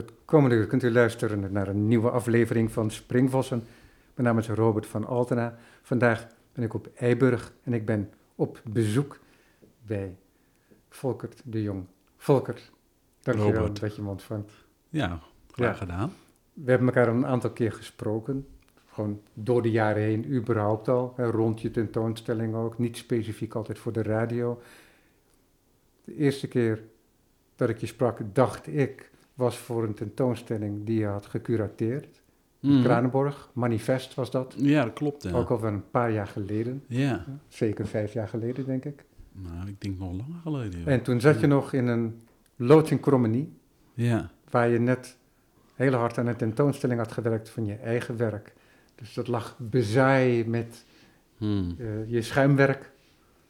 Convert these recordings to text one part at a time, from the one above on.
Het komende uur kunt u luisteren naar een nieuwe aflevering van Springvossen. Mijn naam is Robert van Altena. Vandaag ben ik op Eiburg en ik ben op bezoek bij Volkert de Jong. Volkert, dankjewel Robert. dat je me ontvangt. Ja, graag Ja. gedaan. We hebben elkaar een aantal keer gesproken. Gewoon door de jaren heen, überhaupt al. Hè, rond je tentoonstelling ook. Niet specifiek altijd voor de radio. De eerste keer dat ik je sprak, dacht ik, was voor een tentoonstelling die je had gecurateerd. Mm. Kranenborg, Manifest was dat. Ja, dat klopt. Ja. Ook al een paar jaar geleden. ja. Zeker vijf jaar geleden, denk ik. Nou, ik denk nog langer geleden. joh. En toen zat je nog in een loods in Krommenie, Ja, waar je net heel hard aan een tentoonstelling had gewerkt van je eigen werk. Dus dat lag bezaaid met Hmm. eh, je schuimwerk.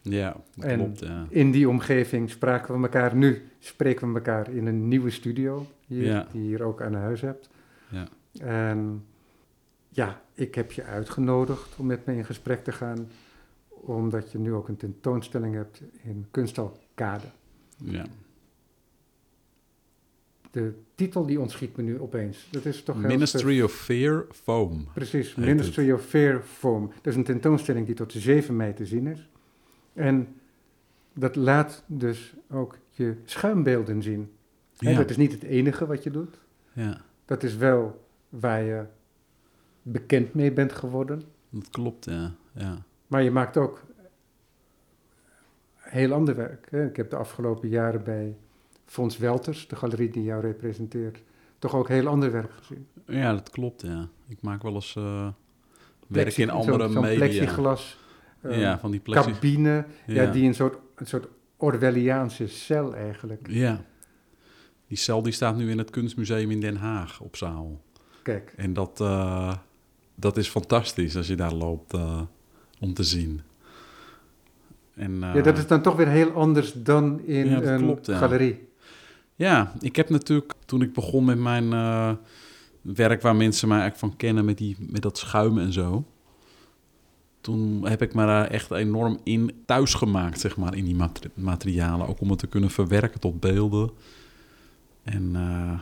ja dat En- klopt. Ja. In die omgeving spraken we elkaar. Nu spreken we elkaar in een nieuwe studio, hier, Ja. die je hier ook aan huis hebt. Ja. En ja, ik heb je uitgenodigd om met me in gesprek te gaan, omdat je nu ook een tentoonstelling hebt in Kunsthal Kade. ja. De titel die ontschiet me nu opeens. Dat is toch heel Ministry of Fear Foam. Precies, Ministry of Fair Foam. Dat is een tentoonstelling die tot 7 mei te zien is. En dat laat dus ook je schuimbeelden zien. Ja. Dat is niet het enige wat je doet. ja, Dat is wel waar je bekend mee bent geworden. dat klopt. Ja. Ja. Maar je maakt ook heel ander werk. Hè. Ik heb de afgelopen jaren bij Fons Welters, de galerie die jou representeert, toch ook heel ander werk gezien. ja, dat klopt. Ja. Ik maak wel eens eh werk in andere media. plexiglas eh, ja, van die plexi... cabine, ja. Ja. die een soort, een soort Orwelliaanse cel eigenlijk. Ja. Die cel die staat nu in het Kunstmuseum in Den Haag op zaal. Kijk, En dat, eh, dat is fantastisch als je daar loopt eh, om te zien. En, eh, ja, dat is dan toch weer heel anders dan in Ja, een klopt, ja. galerie. Ja, ik heb natuurlijk toen ik begon met mijn eh, werk waar mensen mij eigenlijk van kennen met, die, met dat schuimen en zo. Toen heb ik me daar echt enorm in thuis gemaakt, zeg maar, in die mate- materialen. Ook om het te kunnen verwerken tot beelden. En, eh,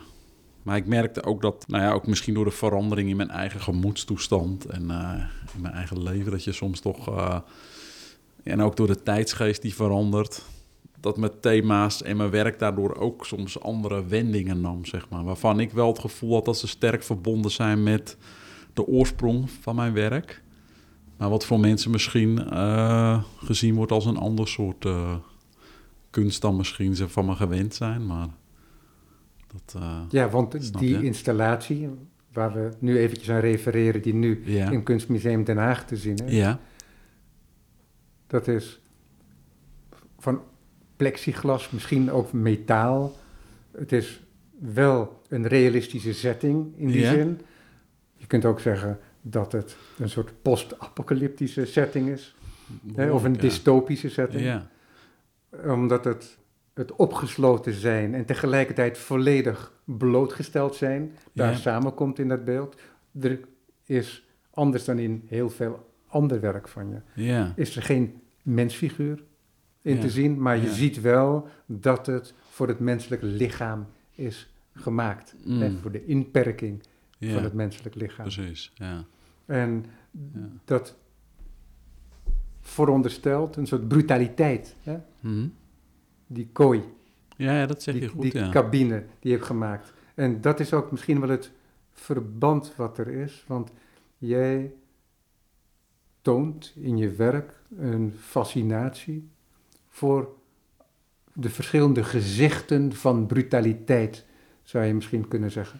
maar ik merkte ook dat, nou ja, ook misschien door de verandering in mijn eigen gemoedstoestand en eh, in mijn eigen leven, dat je soms toch, eh, en ook door de tijdsgeest die verandert, dat mijn thema's en mijn werk daardoor ook soms andere wendingen nam, zeg maar. Waarvan ik wel het gevoel had dat ze sterk verbonden zijn met de oorsprong van mijn werk. Maar wat voor mensen misschien gezien wordt als een ander soort kunst dan misschien ze van me gewend zijn. Maar dat, eh, Ja, want die je? installatie, waar we nu eventjes aan refereren, die nu ja. in Kunstmuseum Den Haag te zien is, ja, dat is van plexiglas, misschien ook metaal. Het is wel een realistische setting in die Ja. zin. Je kunt ook zeggen dat het een soort post-apocalyptische setting is, hè, of een dystopische setting. Ja, Omdat het, het opgesloten zijn en tegelijkertijd volledig blootgesteld zijn, daar Ja. samenkomt in dat beeld. Er is, anders dan in heel veel ander werk van je, ja, is er geen mensfiguur in Ja. te zien, maar je ziet wel dat het voor het menselijk lichaam is gemaakt. Mm. Hè, voor de inperking van het menselijk lichaam. precies. Ja, En dat veronderstelt een soort brutaliteit, hè? Mhm. Die kooi. ja, dat zeg je die, goed, die ja. cabine die je hebt gemaakt. En dat is ook misschien wel het verband wat er is, want jij toont in je werk een fascinatie voor de verschillende gezichten van brutaliteit, zou je misschien kunnen zeggen.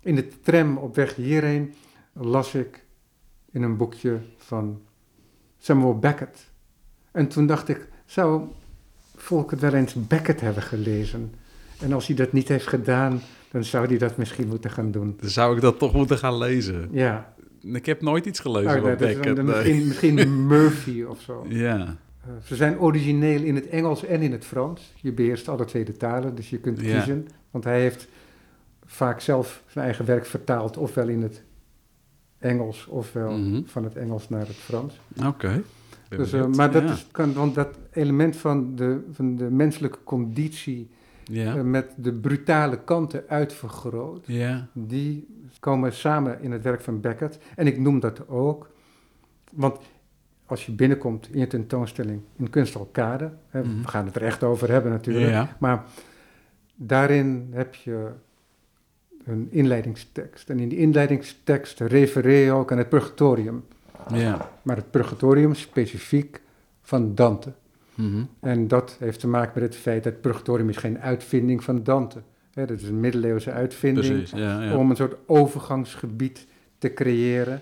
In de tram op weg hierheen las ik in een boekje van Samuel Beckett. En toen dacht ik, zou Volker wel eens Beckett hebben gelezen? En als hij dat niet heeft gedaan, dan zou hij dat misschien moeten gaan doen. Dan zou ik dat toch moeten gaan lezen. Ja, Ik heb nooit iets gelezen Oh, van Beckett. misschien, misschien Murphy of zo. Ja, Eh, ze zijn origineel in het Engels en in het Frans. Je beheerst alle twee de talen, dus je kunt Ja. kiezen. Want hij heeft vaak zelf zijn eigen werk vertaald, ofwel in het Engels, ofwel Mhm. van het Engels naar het Frans. oké. Dus, eh, maar dat Ja. is, kan, want dat element van de, van de menselijke conditie Ja. eh, met de brutale kanten uitvergroot. Ja. Die komen samen in het werk van Beckett. En ik noem dat ook, want als je binnenkomt in je tentoonstelling in Kunstalkade, hè, Mhm. we gaan het er echt over hebben natuurlijk, maar daarin heb je een inleidingstekst. En in die inleidingstekst refereer je ook aan het purgatorium. Ja. Maar het purgatorium specifiek van Dante. Mhm. En dat heeft te maken met het feit dat het purgatorium is geen uitvinding van Dante. Hè, dat is een middeleeuwse uitvinding Precies. Ja, ja. om een soort overgangsgebied te creëren,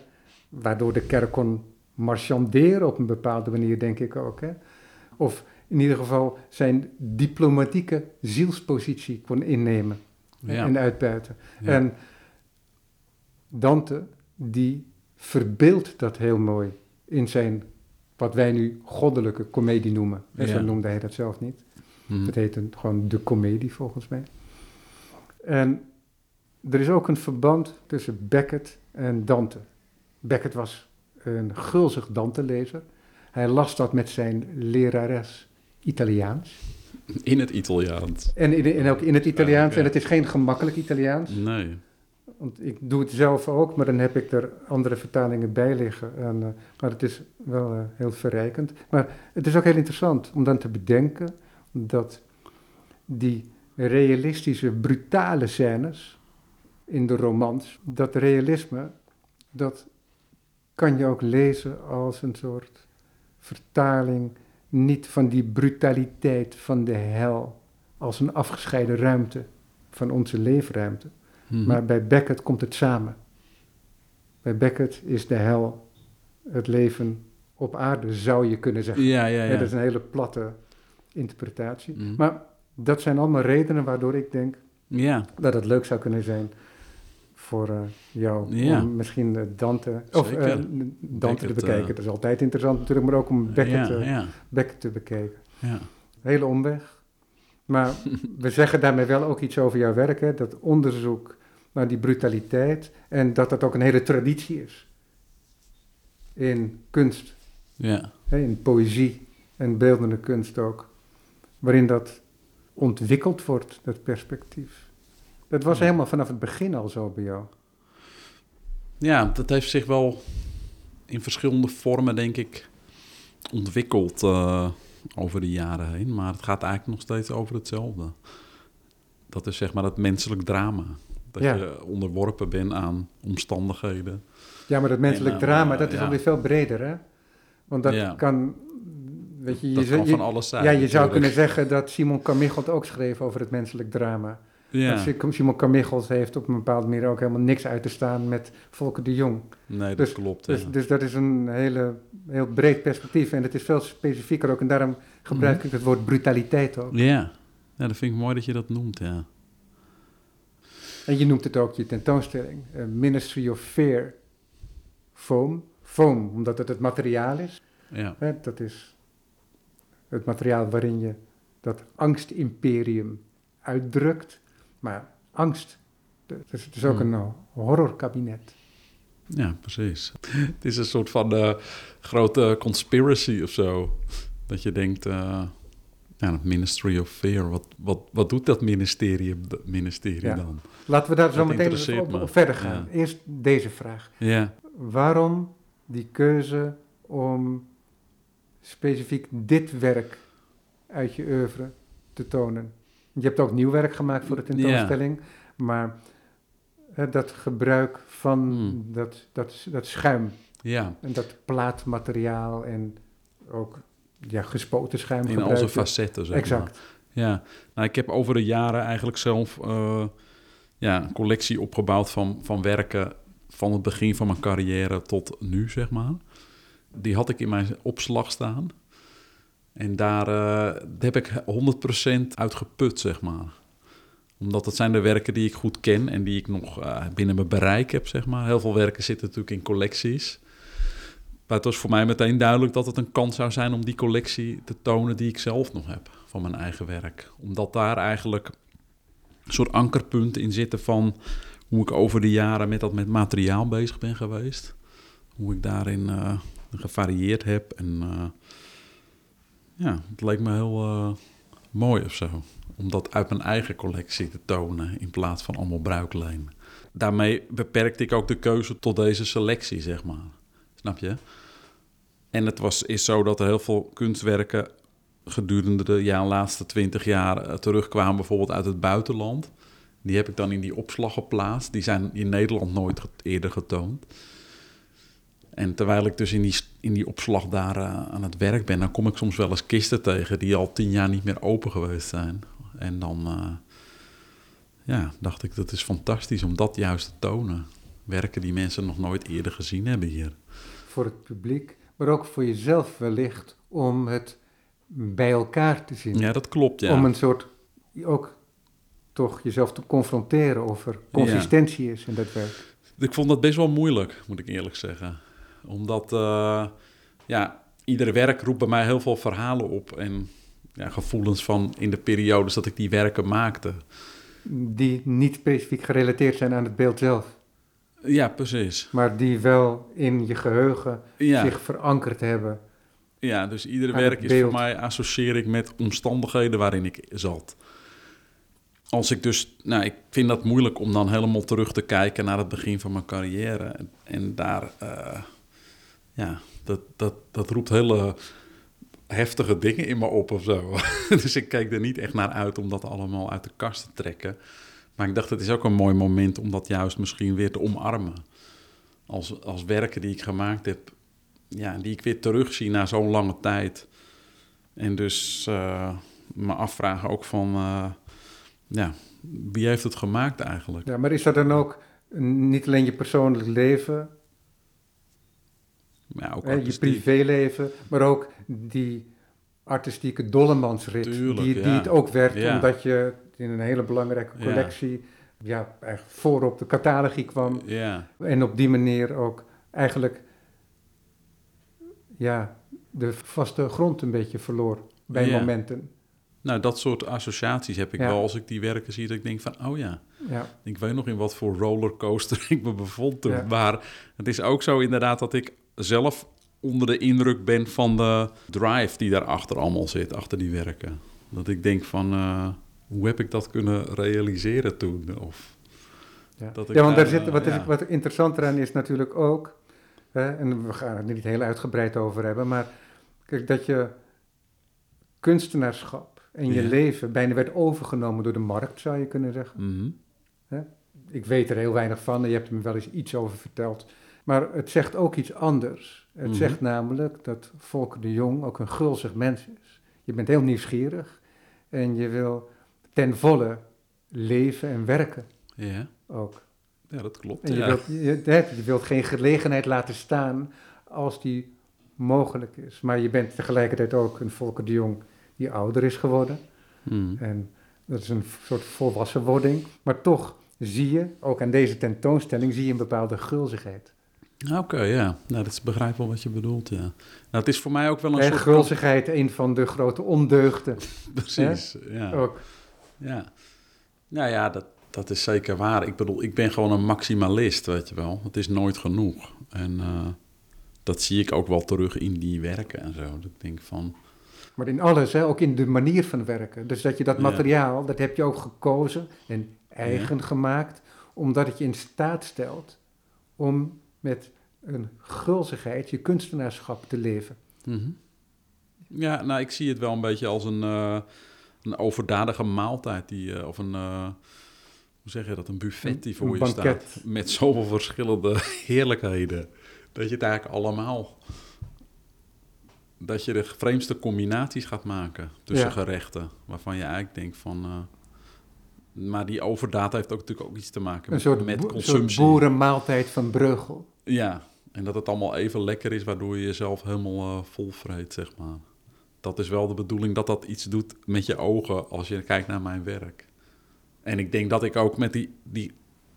waardoor de kerk kon marchanderen op een bepaalde manier, denk ik ook. Hè? Of in ieder geval zijn diplomatieke zielspositie kon innemen Ja. en uitbuiten. En Dante, die verbeeldt dat heel mooi in zijn, wat wij nu goddelijke komedie noemen. En Zo noemde hij dat zelf niet. Mhm. Dat heet een, gewoon de komedie volgens mij. En er is ook een verband tussen Beckett en Dante. Beckett was een gulzig Dante-lezer. Hij las dat met zijn lerares Italiaans. In het Italiaans. En, in, en ook in het Italiaans. oké. En het is geen gemakkelijk Italiaans. Nee. Want ik doe het zelf ook, maar dan heb ik er andere vertalingen bij liggen. En, eh, maar het is wel eh, heel verrijkend. Maar het is ook heel interessant om dan te bedenken dat die realistische, brutale scènes in de romans, dat realisme, dat kan je ook lezen als een soort vertaling, niet van die brutaliteit van de hel, als een afgescheiden ruimte van onze leefruimte. Mhm. Maar bij Beckett komt het samen. Bij Beckett is de hel het leven op aarde, zou je kunnen zeggen. Ja, ja, dat is een hele platte interpretatie. Mhm. Maar dat zijn allemaal redenen waardoor ik denk Ja. dat het leuk zou kunnen zijn voor eh, jou Ja. om misschien eh, Dante, of, eh, Dante te bekijken. dat is altijd interessant natuurlijk, maar ook om Beckett, Beckett te bekijken. ja. Hele omweg. Maar we zeggen daarmee wel ook iets over jouw werk, hè? dat onderzoek naar die brutaliteit en dat dat ook een hele traditie is in kunst, ja. hè? in poëzie en beeldende kunst ook, waarin dat ontwikkeld wordt, dat perspectief. Dat was Ja. helemaal vanaf het begin al zo bij jou. Ja, dat heeft zich wel in verschillende vormen, denk ik, ontwikkeld eh, over de jaren heen. Maar het gaat eigenlijk nog steeds over hetzelfde. Dat is zeg maar het menselijk drama. Dat Ja. je onderworpen bent aan omstandigheden. Ja, maar dat menselijk En, eh, drama, dat is ja. alweer veel breder, hè? Want dat Ja. kan, weet je, je, Dat zou- kan je- van alles zijn. ja, je zou kunnen zeggen dat Simon Carmichael ook schreef over het menselijk drama. Ja, Simon Carmichael heeft op een bepaalde manier ook helemaal niks uit te staan met Volker de Jong. nee, dat dus- klopt. Dus, ja. dus dat is een hele, heel breed perspectief en het is veel specifieker ook. En daarom gebruik Mhm. ik het woord brutaliteit ook. ja. ja, dat vind ik mooi dat je dat noemt, ja. En je noemt het ook je tentoonstelling, eh, Ministry of Fear, foam. Foam, omdat het het materiaal is. Ja, Hè, dat is het materiaal waarin je dat angstimperium uitdrukt. Maar angst, het is, het is ook Hmm. een horrorkabinet. ja precies. Het is een soort van eh, grote conspiracy of zo. Dat je denkt, eh, ja, het Ministry of Fear, wat, wat, wat doet dat ministerie, dat ministerie Ja. dan? Laten we daar zo Dat meteen op, verder gaan. Ja. Eerst deze vraag. Ja, Waarom die keuze om specifiek dit werk uit je oeuvre te tonen? Je hebt ook nieuw werk gemaakt voor de tentoonstelling, maar hè, dat gebruik van Hmm. dat, dat, dat schuim ja. en dat plaatmateriaal en ook ja, gespoten schuim in al zijn facetten, zeg maar. Exact. Ja, nou, ik heb over de jaren eigenlijk zelf eh, ja, een collectie opgebouwd van, van werken van het begin van mijn carrière tot nu, zeg maar. Die had ik in mijn opslag staan. En daar eh, heb ik 100% uit geput, zeg maar. Omdat het zijn de werken die ik goed ken en die ik nog eh, binnen mijn bereik heb, zeg maar. Heel veel werken zitten natuurlijk in collecties. Maar het was voor mij meteen duidelijk dat het een kans zou zijn om die collectie te tonen die ik zelf nog heb van mijn eigen werk. Omdat daar eigenlijk een soort ankerpunten in zitten van hoe ik over de jaren met dat met materiaal bezig ben geweest. Hoe ik daarin eh, gevarieerd heb. En ja, het leek me heel eh, mooi of zo. Om dat uit mijn eigen collectie te tonen in plaats van allemaal bruikleen. Daarmee beperkte ik ook de keuze tot deze selectie, zeg maar. Snap je? En het was, is zo dat er heel veel kunstwerken gedurende de ja, laatste twintig jaar eh, terugkwamen, bijvoorbeeld uit het buitenland. Die heb ik dan in die opslag geplaatst. Die zijn in Nederland nooit eerder getoond. En terwijl ik dus in die, in die opslag daar eh, aan het werk ben, dan kom ik soms wel eens kisten tegen die al tien jaar niet meer open geweest zijn. En dan eh, ja, dacht ik, dat is fantastisch om dat juist te tonen. Werken die mensen nog nooit eerder gezien hebben hier. Voor het publiek, maar ook voor jezelf wellicht om het bij elkaar te zien. Ja, dat klopt, ja. Om een soort, ook toch jezelf te confronteren of er consistentie is in dat werk. Ik vond dat best wel moeilijk, moet ik eerlijk zeggen. Omdat, eh, ja, iedere werk roept bij mij heel veel verhalen op. En ja, gevoelens van in de periodes dat ik die werken maakte. Die niet specifiek gerelateerd zijn aan het beeld zelf, Ja, precies. maar die wel in je geheugen Ja, zich verankerd hebben. ja dus iedere werk is voor mij associeer ik met omstandigheden waarin ik zat. Als ik dus, nou, ik vind dat moeilijk om dan helemaal terug te kijken naar het begin van mijn carrière. En, en daar, eh, ja, dat, dat, dat roept hele heftige dingen in me op of zo. dus ik kijk er niet echt naar uit om dat allemaal uit de kast te trekken. Maar ik dacht, het is ook een mooi moment om dat juist misschien weer te omarmen. Als, als werken die ik gemaakt heb, ja, die ik weer terugzie na zo'n lange tijd. En dus eh, me afvragen ook van, eh, ja, wie heeft het gemaakt eigenlijk? Ja, maar is dat dan ook niet alleen je persoonlijk leven, Ja, ook hè, je privéleven, maar ook die artistieke dollemansrit, Tuurlijk, die, die ja. het ook werd, Ja. omdat je in een hele belangrijke collectie ja. eigenlijk voorop de catalogie kwam Ja, en op die manier ook eigenlijk ja, de vaste grond een beetje verloor bij momenten. nou dat soort associaties heb ik wel als ik die werken zie, dat ik denk van, oh ja, ik weet nog in wat voor rollercoaster ik me bevond toen. Maar het is ook zo inderdaad dat ik zelf onder de indruk ben van de drive die daarachter allemaal zit, achter die werken. Dat ik denk van, eh, hoe heb ik dat kunnen realiseren toen? Of ja. Dat ik ja want daar zit, eh, wat, ja. is, wat interessant eraan is natuurlijk ook, hè, en we gaan het er niet heel uitgebreid over hebben, maar kijk, dat je kunstenaarschap en je Ja. leven bijna werd overgenomen door de markt, zou je kunnen zeggen. Mhm. Ik weet er heel weinig van en je hebt er me wel eens iets over verteld. Maar het zegt ook iets anders. Het Mhm. zegt namelijk dat Volker de Jong ook een gulzig mens is. Je bent heel nieuwsgierig en je wil ten volle leven en werken ja. ook. ja, dat klopt. En je, ja. wilt, je wilt geen gelegenheid laten staan als die mogelijk is. Maar je bent tegelijkertijd ook een Volker de Jong die ouder is geworden. Mhm. En dat is een soort volwassenwording. Maar toch zie je, ook aan deze tentoonstelling, zie je een bepaalde gulzigheid. Oké, ja. Nou, dat is begrijp wel wat je bedoelt, ja. Nou, het is voor mij ook wel een En soort... gulzigheid, een van de grote ondeugden Precies, ja. ook. Ja, nou ja, dat, dat is zeker waar. Ik bedoel, ik ben gewoon een maximalist, weet je wel. Het is nooit genoeg. En eh, dat zie ik ook wel terug in die werken en zo. Dat ik denk van, Maar in alles, hè, ook in de manier van werken. Dus dat je dat Ja. materiaal, dat heb je ook gekozen en eigen gemaakt, omdat het je in staat stelt om met een gulzigheid je kunstenaarschap te leven. mhm. ja, nou, ik zie het wel een beetje als een, eh, een overdadige maaltijd die, eh, of een, eh, hoe zeg je dat, een buffet die voor Een je banket. staat. Met zoveel verschillende heerlijkheden. Dat je het eigenlijk allemaal, dat je de vreemdste combinaties gaat maken tussen Ja. gerechten. Waarvan je eigenlijk denkt van, maar die overdaad heeft ook natuurlijk ook iets te maken Een met, soort, met boe- soort consumptie. boerenmaaltijd van Breugel. Ja, en dat het allemaal even lekker is, waardoor je jezelf helemaal eh vol vreet, zeg maar. Dat is wel de bedoeling dat dat iets doet met je ogen als je kijkt naar mijn werk. En ik denk dat ik ook met die, die,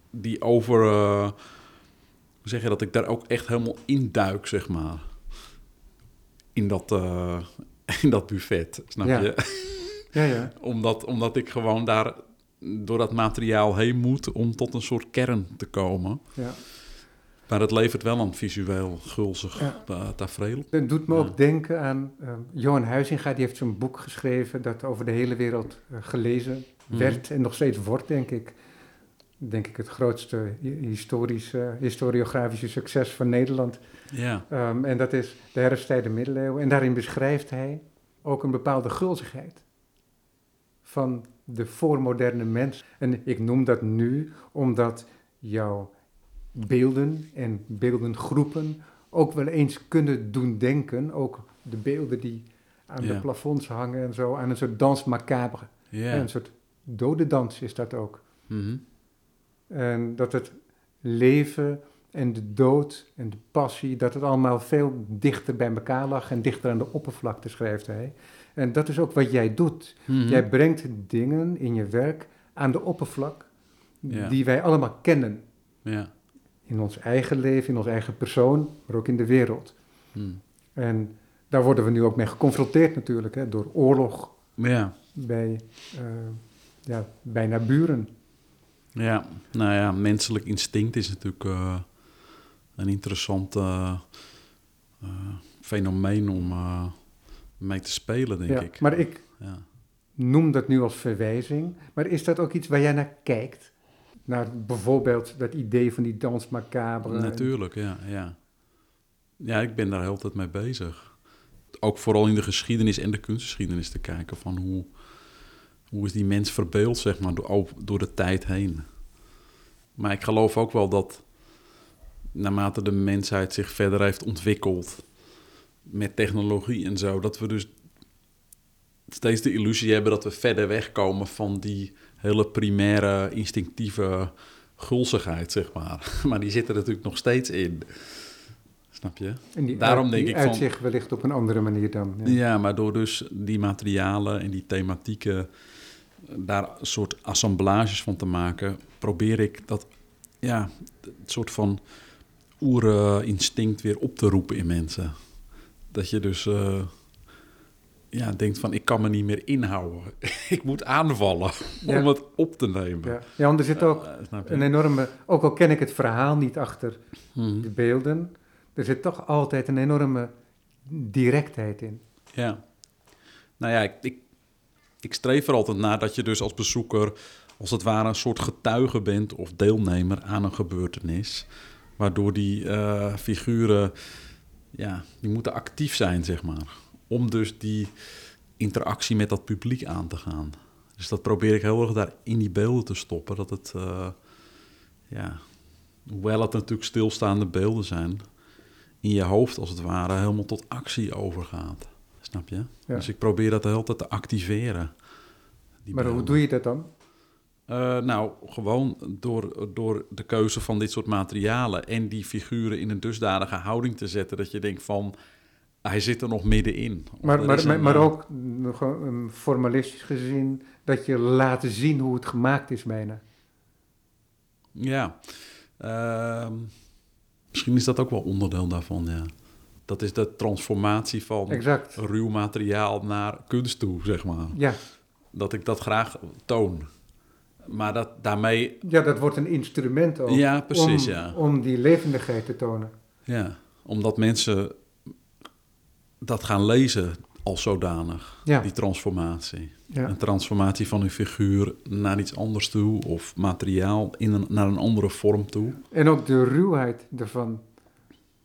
die over... hoe zeg je dat? Ik daar ook echt helemaal induik, zeg maar. In dat, eh, in dat buffet, snap Ja. je? Ja, ja. omdat, omdat ik gewoon daar door dat materiaal heen moet om tot een soort kern te komen. ja. Maar het levert wel een visueel gulzig Ja. tafereel. Het doet me Ja. ook denken aan ehm, Johan Huizinga, die heeft zo'n boek geschreven dat over de hele wereld eh, gelezen Mhm. werd en nog steeds wordt, denk ik. Denk ik het grootste hi- historische, historiografische succes van Nederland. Ja, Ehm, en dat is de herfsttijden middeleeuwen. En daarin beschrijft hij ook een bepaalde gulzigheid van de voormoderne mens. En ik noem dat nu omdat jouw beelden en beeldengroepen ook wel eens kunnen doen denken, ook de beelden die aan de plafonds hangen en zo, aan een soort dans macabre. Een soort dodendans is dat ook. Mhm. En dat het leven en de dood en de passie, dat het allemaal veel dichter bij elkaar lag en dichter aan de oppervlakte, schrijft hij. En dat is ook wat jij doet. Mhm. Jij brengt dingen in je werk aan de oppervlak die wij allemaal kennen. Ja. In ons eigen leven, in onze eigen persoon, maar ook in de wereld. Mhm. En daar worden we nu ook mee geconfronteerd natuurlijk, hè, door oorlog ja. bij eh, ja, bijna buren. Ja, nou ja, menselijk instinct is natuurlijk eh, een interessant eh, fenomeen om mee te spelen, denk Ja, ik. Maar ik Ja. noem dat nu als verwijzing. Maar is dat ook iets waar jij naar kijkt? Naar bijvoorbeeld dat idee van die dans macabre. Natuurlijk, ja, ja. Ja, ik ben daar heel tijd mee bezig. Ook vooral in de geschiedenis en de kunstgeschiedenis te kijken van hoe, hoe is die mens verbeeld, zeg maar, door, door de tijd heen. Maar ik geloof ook wel dat naarmate de mensheid zich verder heeft ontwikkeld met technologie en zo, dat we dus steeds de illusie hebben dat we verder wegkomen van die hele primaire, instinctieve gulzigheid, zeg maar. Maar die zit er natuurlijk nog steeds in. Snap je? En die Daarom denk die ik van- uitzicht wellicht op een andere manier dan. Ja. Ja, maar door dus die materialen en die thematieken daar een soort assemblages van te maken, probeer ik dat, ja, het soort van oerinstinct weer op te roepen in mensen. Dat je dus, eh, ja, denkt van, ik kan me niet meer inhouden. ik moet aanvallen Ja. om het op te nemen. Ja. ja, want er zit ook Eh, een enorme... Ook al ken ik het verhaal niet achter Mhm. de beelden... er zit toch altijd een enorme directheid in. Ja. Nou ja, ik, ik, ik streef er altijd naar dat je dus als bezoeker, als het ware, een soort getuige bent of deelnemer aan een gebeurtenis. Waardoor die eh, figuren, ja, die moeten actief zijn, zeg maar. Om dus die interactie met dat publiek aan te gaan. Dus dat probeer ik heel erg daar in die beelden te stoppen. Dat het, eh, ja, hoewel het natuurlijk stilstaande beelden zijn, in je hoofd als het ware helemaal tot actie overgaat. Snap je? Ja. Dus ik probeer dat de hele tijd te activeren. die maar hoe doe je dat dan? Eh, nou, gewoon door, door de keuze van dit soort materialen en die figuren in een dusdanige houding te zetten dat je denkt van, hij zit er nog middenin. Maar, maar, maar, maar eh, ook mm, formalistisch gezien... dat je laat zien hoe het gemaakt is bijna. Ja, Ehm, misschien is dat ook wel onderdeel daarvan, ja. Dat is de transformatie van Exact. ruw materiaal naar kunst toe, zeg maar. Ja. Dat ik dat graag toon. Maar dat daarmee, ja, dat wordt een instrument ook. Ja, precies, om, ja. om die levendigheid te tonen. ja, omdat mensen dat gaan lezen als zodanig, Ja. die transformatie. Ja. Een transformatie van een figuur naar iets anders toe, of materiaal in een, naar een andere vorm toe. En ook de ruwheid ervan.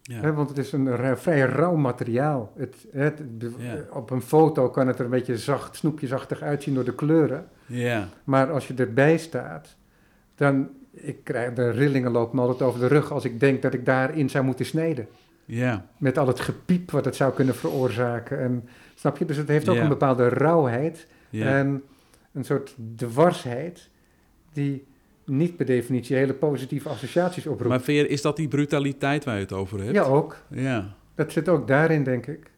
Ja, want het is een ra- vrij rauw materiaal. Het. Op een foto kan het er een beetje zacht, snoepjesachtig uitzien door de kleuren. ja, Maar als je erbij staat, dan... Ik krijg de rillingen lopen me altijd over de rug als ik denk dat ik daarin zou moeten snijden. Ja, Met al het gepiep wat het zou kunnen veroorzaken. En, snap je? Dus het heeft ook een bepaalde rauwheid en een soort dwarsheid die niet per definitie hele positieve associaties oproept. Maar Veer, is dat die brutaliteit waar je het over hebt? ja, ook. Ja, Dat zit ook daarin, denk ik.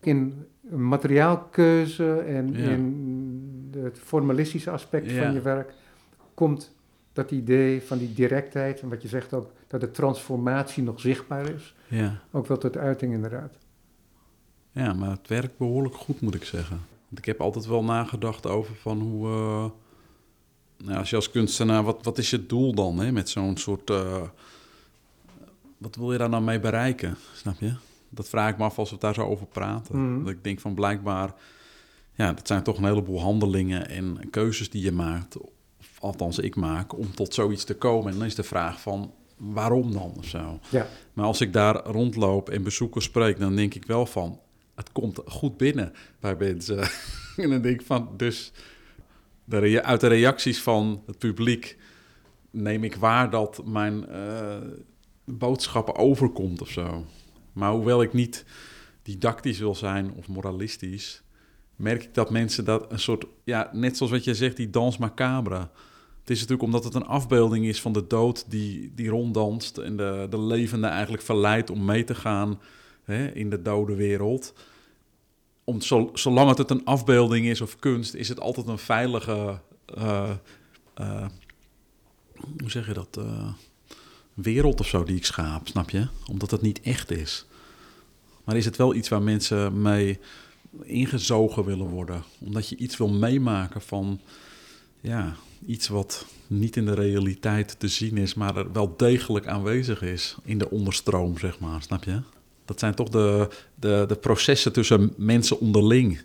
In materiaalkeuze en Ja. in het formalistische aspect Ja. van je werk komt dat idee van die directheid en wat je zegt ook, dat de transformatie nog zichtbaar is, ja. ook wel tot uiting inderdaad. Ja, maar het werkt behoorlijk goed, moet ik zeggen. Want ik heb altijd wel nagedacht over van hoe... eh, nou, als je als kunstenaar, wat, wat is je doel dan hè, met zo'n soort... eh, wat wil je daar nou mee bereiken? Snap je? Dat vraag ik me af als we daar zo over praten. Mhm. Dat ik denk van blijkbaar, ja, dat zijn toch een heleboel handelingen en keuzes die je maakt. Althans, ik maak om tot zoiets te komen. En dan is de vraag van waarom dan of zo. Ja. Maar als ik daar rondloop en bezoekers spreek, dan denk ik wel van het komt goed binnen bij mensen. en dan denk ik van, dus de uit de reacties van het publiek neem ik waar dat mijn eh boodschap overkomt of zo. Maar hoewel ik niet didactisch wil zijn of moralistisch, merk ik dat mensen dat een soort, ja, net zoals wat je zegt, die dans macabre. Het is natuurlijk omdat het een afbeelding is van de dood die, die ronddanst en de, de levende eigenlijk verleidt om mee te gaan hè, in de dode wereld. Om, zo, zolang het, het een afbeelding is of kunst, is het altijd een veilige, eh, eh, hoe zeg je dat, eh, wereld of zo die ik schaap, snap je? Omdat het niet echt is. Maar is het wel iets waar mensen mee ingezogen willen worden? Omdat je iets wil meemaken van, ja, iets wat niet in de realiteit te zien is, maar er wel degelijk aanwezig is in de onderstroom, zeg maar, snap je? Dat zijn toch de, de, de processen tussen mensen onderling.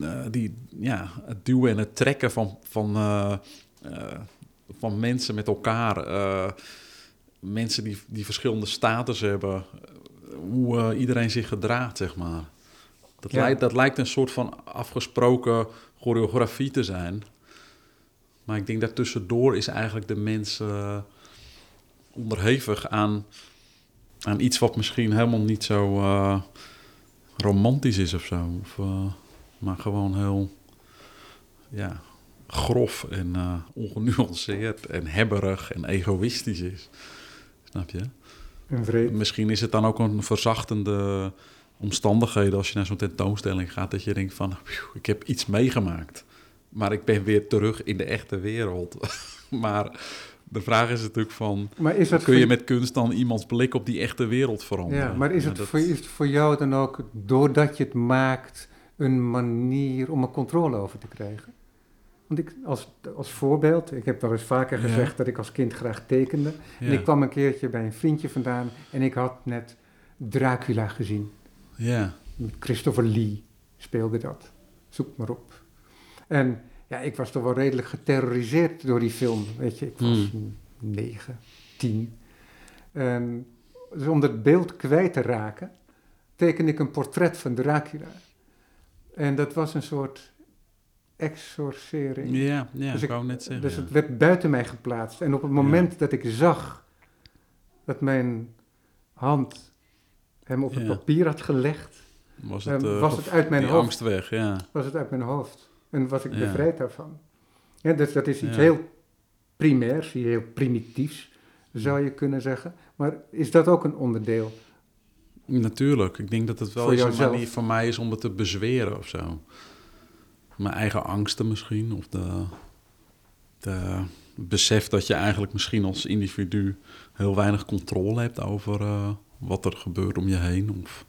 Eh, die, ja, het duwen en het trekken van, van, eh, eh, van mensen met elkaar. mensen die, die verschillende status hebben. hoe iedereen zich gedraagt, zeg maar. Dat, Ja. lijkt, dat lijkt een soort van afgesproken choreografie te zijn. Maar ik denk dat tussendoor is eigenlijk de mens eh, onderhevig aan, aan iets wat misschien helemaal niet zo eh, romantisch is of zo. Of, eh, maar gewoon heel ja, grof en ongenuanceerd en hebberig en egoïstisch is. Snap je? En. Misschien is het dan ook een verzachtende omstandigheden als je naar zo'n tentoonstelling gaat, dat je denkt van, "Phew, ik heb iets meegemaakt, maar ik ben weer terug in de echte wereld. maar de vraag is natuurlijk van, Maar is dat kun je met kunst dan iemands blik op die echte wereld veranderen? Ja, maar is Ja, het, dat- voor, is het voor jou dan ook, doordat je het maakt, een manier om er controle over te krijgen? Want ik, als, als voorbeeld, ik heb wel eens vaker Ja. gezegd dat ik als kind graag tekende. ja. En ik kwam een keertje bij een vriendje vandaan en ik had net Dracula gezien. Ja, Christopher Lee speelde dat. Zoek maar op. En ja, ik was toch wel redelijk geterroriseerd door die film. Weet je, ik was negen, tien. En dus om dat beeld kwijt te raken, tekende ik een portret van Dracula. En dat was een soort exorcering. ja, ja Dus ik wou net zeggen. Dus ja. het werd buiten mij geplaatst. En op het moment dat ik zag dat mijn hand hem op het papier had gelegd, was het, eh, eh, was het uit mijn hoofd. angst weg, ja. was het uit mijn hoofd. En was ik bevrijd daarvan. Ja, dus dat is iets heel primairs, iets heel primitiefs, zou je kunnen zeggen. Maar is dat ook een onderdeel? Natuurlijk. Ik denk dat het wel jouzelf. manier voor mij is om het te bezweren of zo. Mijn eigen angsten misschien. Of de, de besef dat je eigenlijk misschien als individu heel weinig controle hebt over eh, wat er gebeurt om je heen. Of,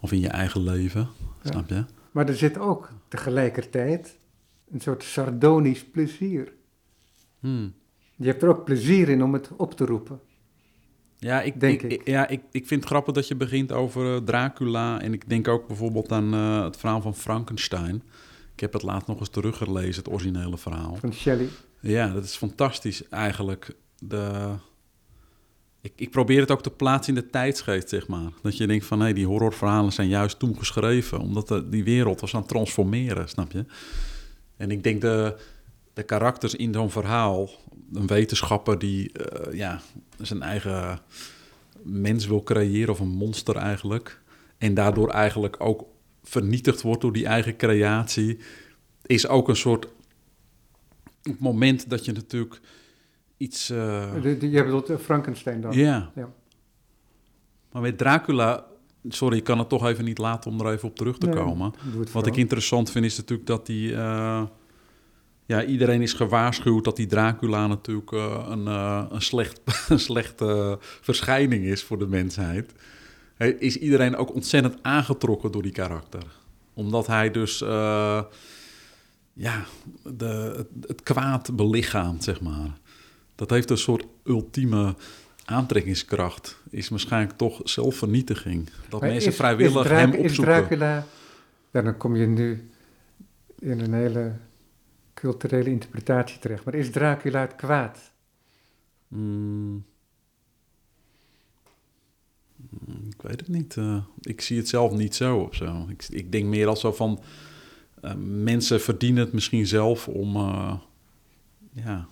of in je eigen leven. Ja. Snap je? Maar er zit ook tegelijkertijd een soort sardonisch plezier. Hmm. Je hebt er ook plezier in om het op te roepen. Ja, ik, Denk ik, ik. ja ik, ik vind het grappig dat je begint over eh, Dracula. En ik denk ook bijvoorbeeld aan eh, het verhaal van Frankenstein. Ik heb het laatst nog eens teruggelezen, het originele verhaal. Van Shelley. Ja, dat is fantastisch eigenlijk. De... Ik, ik probeer het ook te plaatsen in de tijdsgeest, zeg maar. Dat je denkt van, hé, die horrorverhalen zijn juist toen geschreven... omdat de, die wereld was aan het transformeren, snap je? En ik denk de, de karakters in zo'n verhaal... een wetenschapper die eh, ja, zijn eigen mens wil creëren... of een monster eigenlijk... en daardoor eigenlijk ook vernietigd wordt door die eigen creatie... is ook een soort moment dat je natuurlijk iets. De, de, je bedoelt Frankenstein dan? ja. Ja. Maar met Dracula. Sorry, ik kan het toch even niet laten om er even op terug te Nee, komen. Wat ik interessant vind is natuurlijk dat die. eh, ja, iedereen is gewaarschuwd dat die Dracula natuurlijk eh, een, eh, een, slecht, een slechte verschijning is voor de mensheid. Is iedereen ook ontzettend aangetrokken door die karakter. Omdat hij dus ja, de, het, het kwaad belichaamt, zeg maar. Dat heeft een soort ultieme aantrekkingskracht is waarschijnlijk toch zelfvernietiging. Dat Maar mensen is- vrijwillig is Dra- hem Is opzoeken. Dracula, ja, dan kom je nu in een hele culturele interpretatie terecht. Maar is Dracula het kwaad? Mm. Mm, Ik weet het niet. eh. ik zie het zelf niet zo of zo. Ik, ik denk meer als zo van... eh, mensen verdienen het misschien zelf om... eh, ja...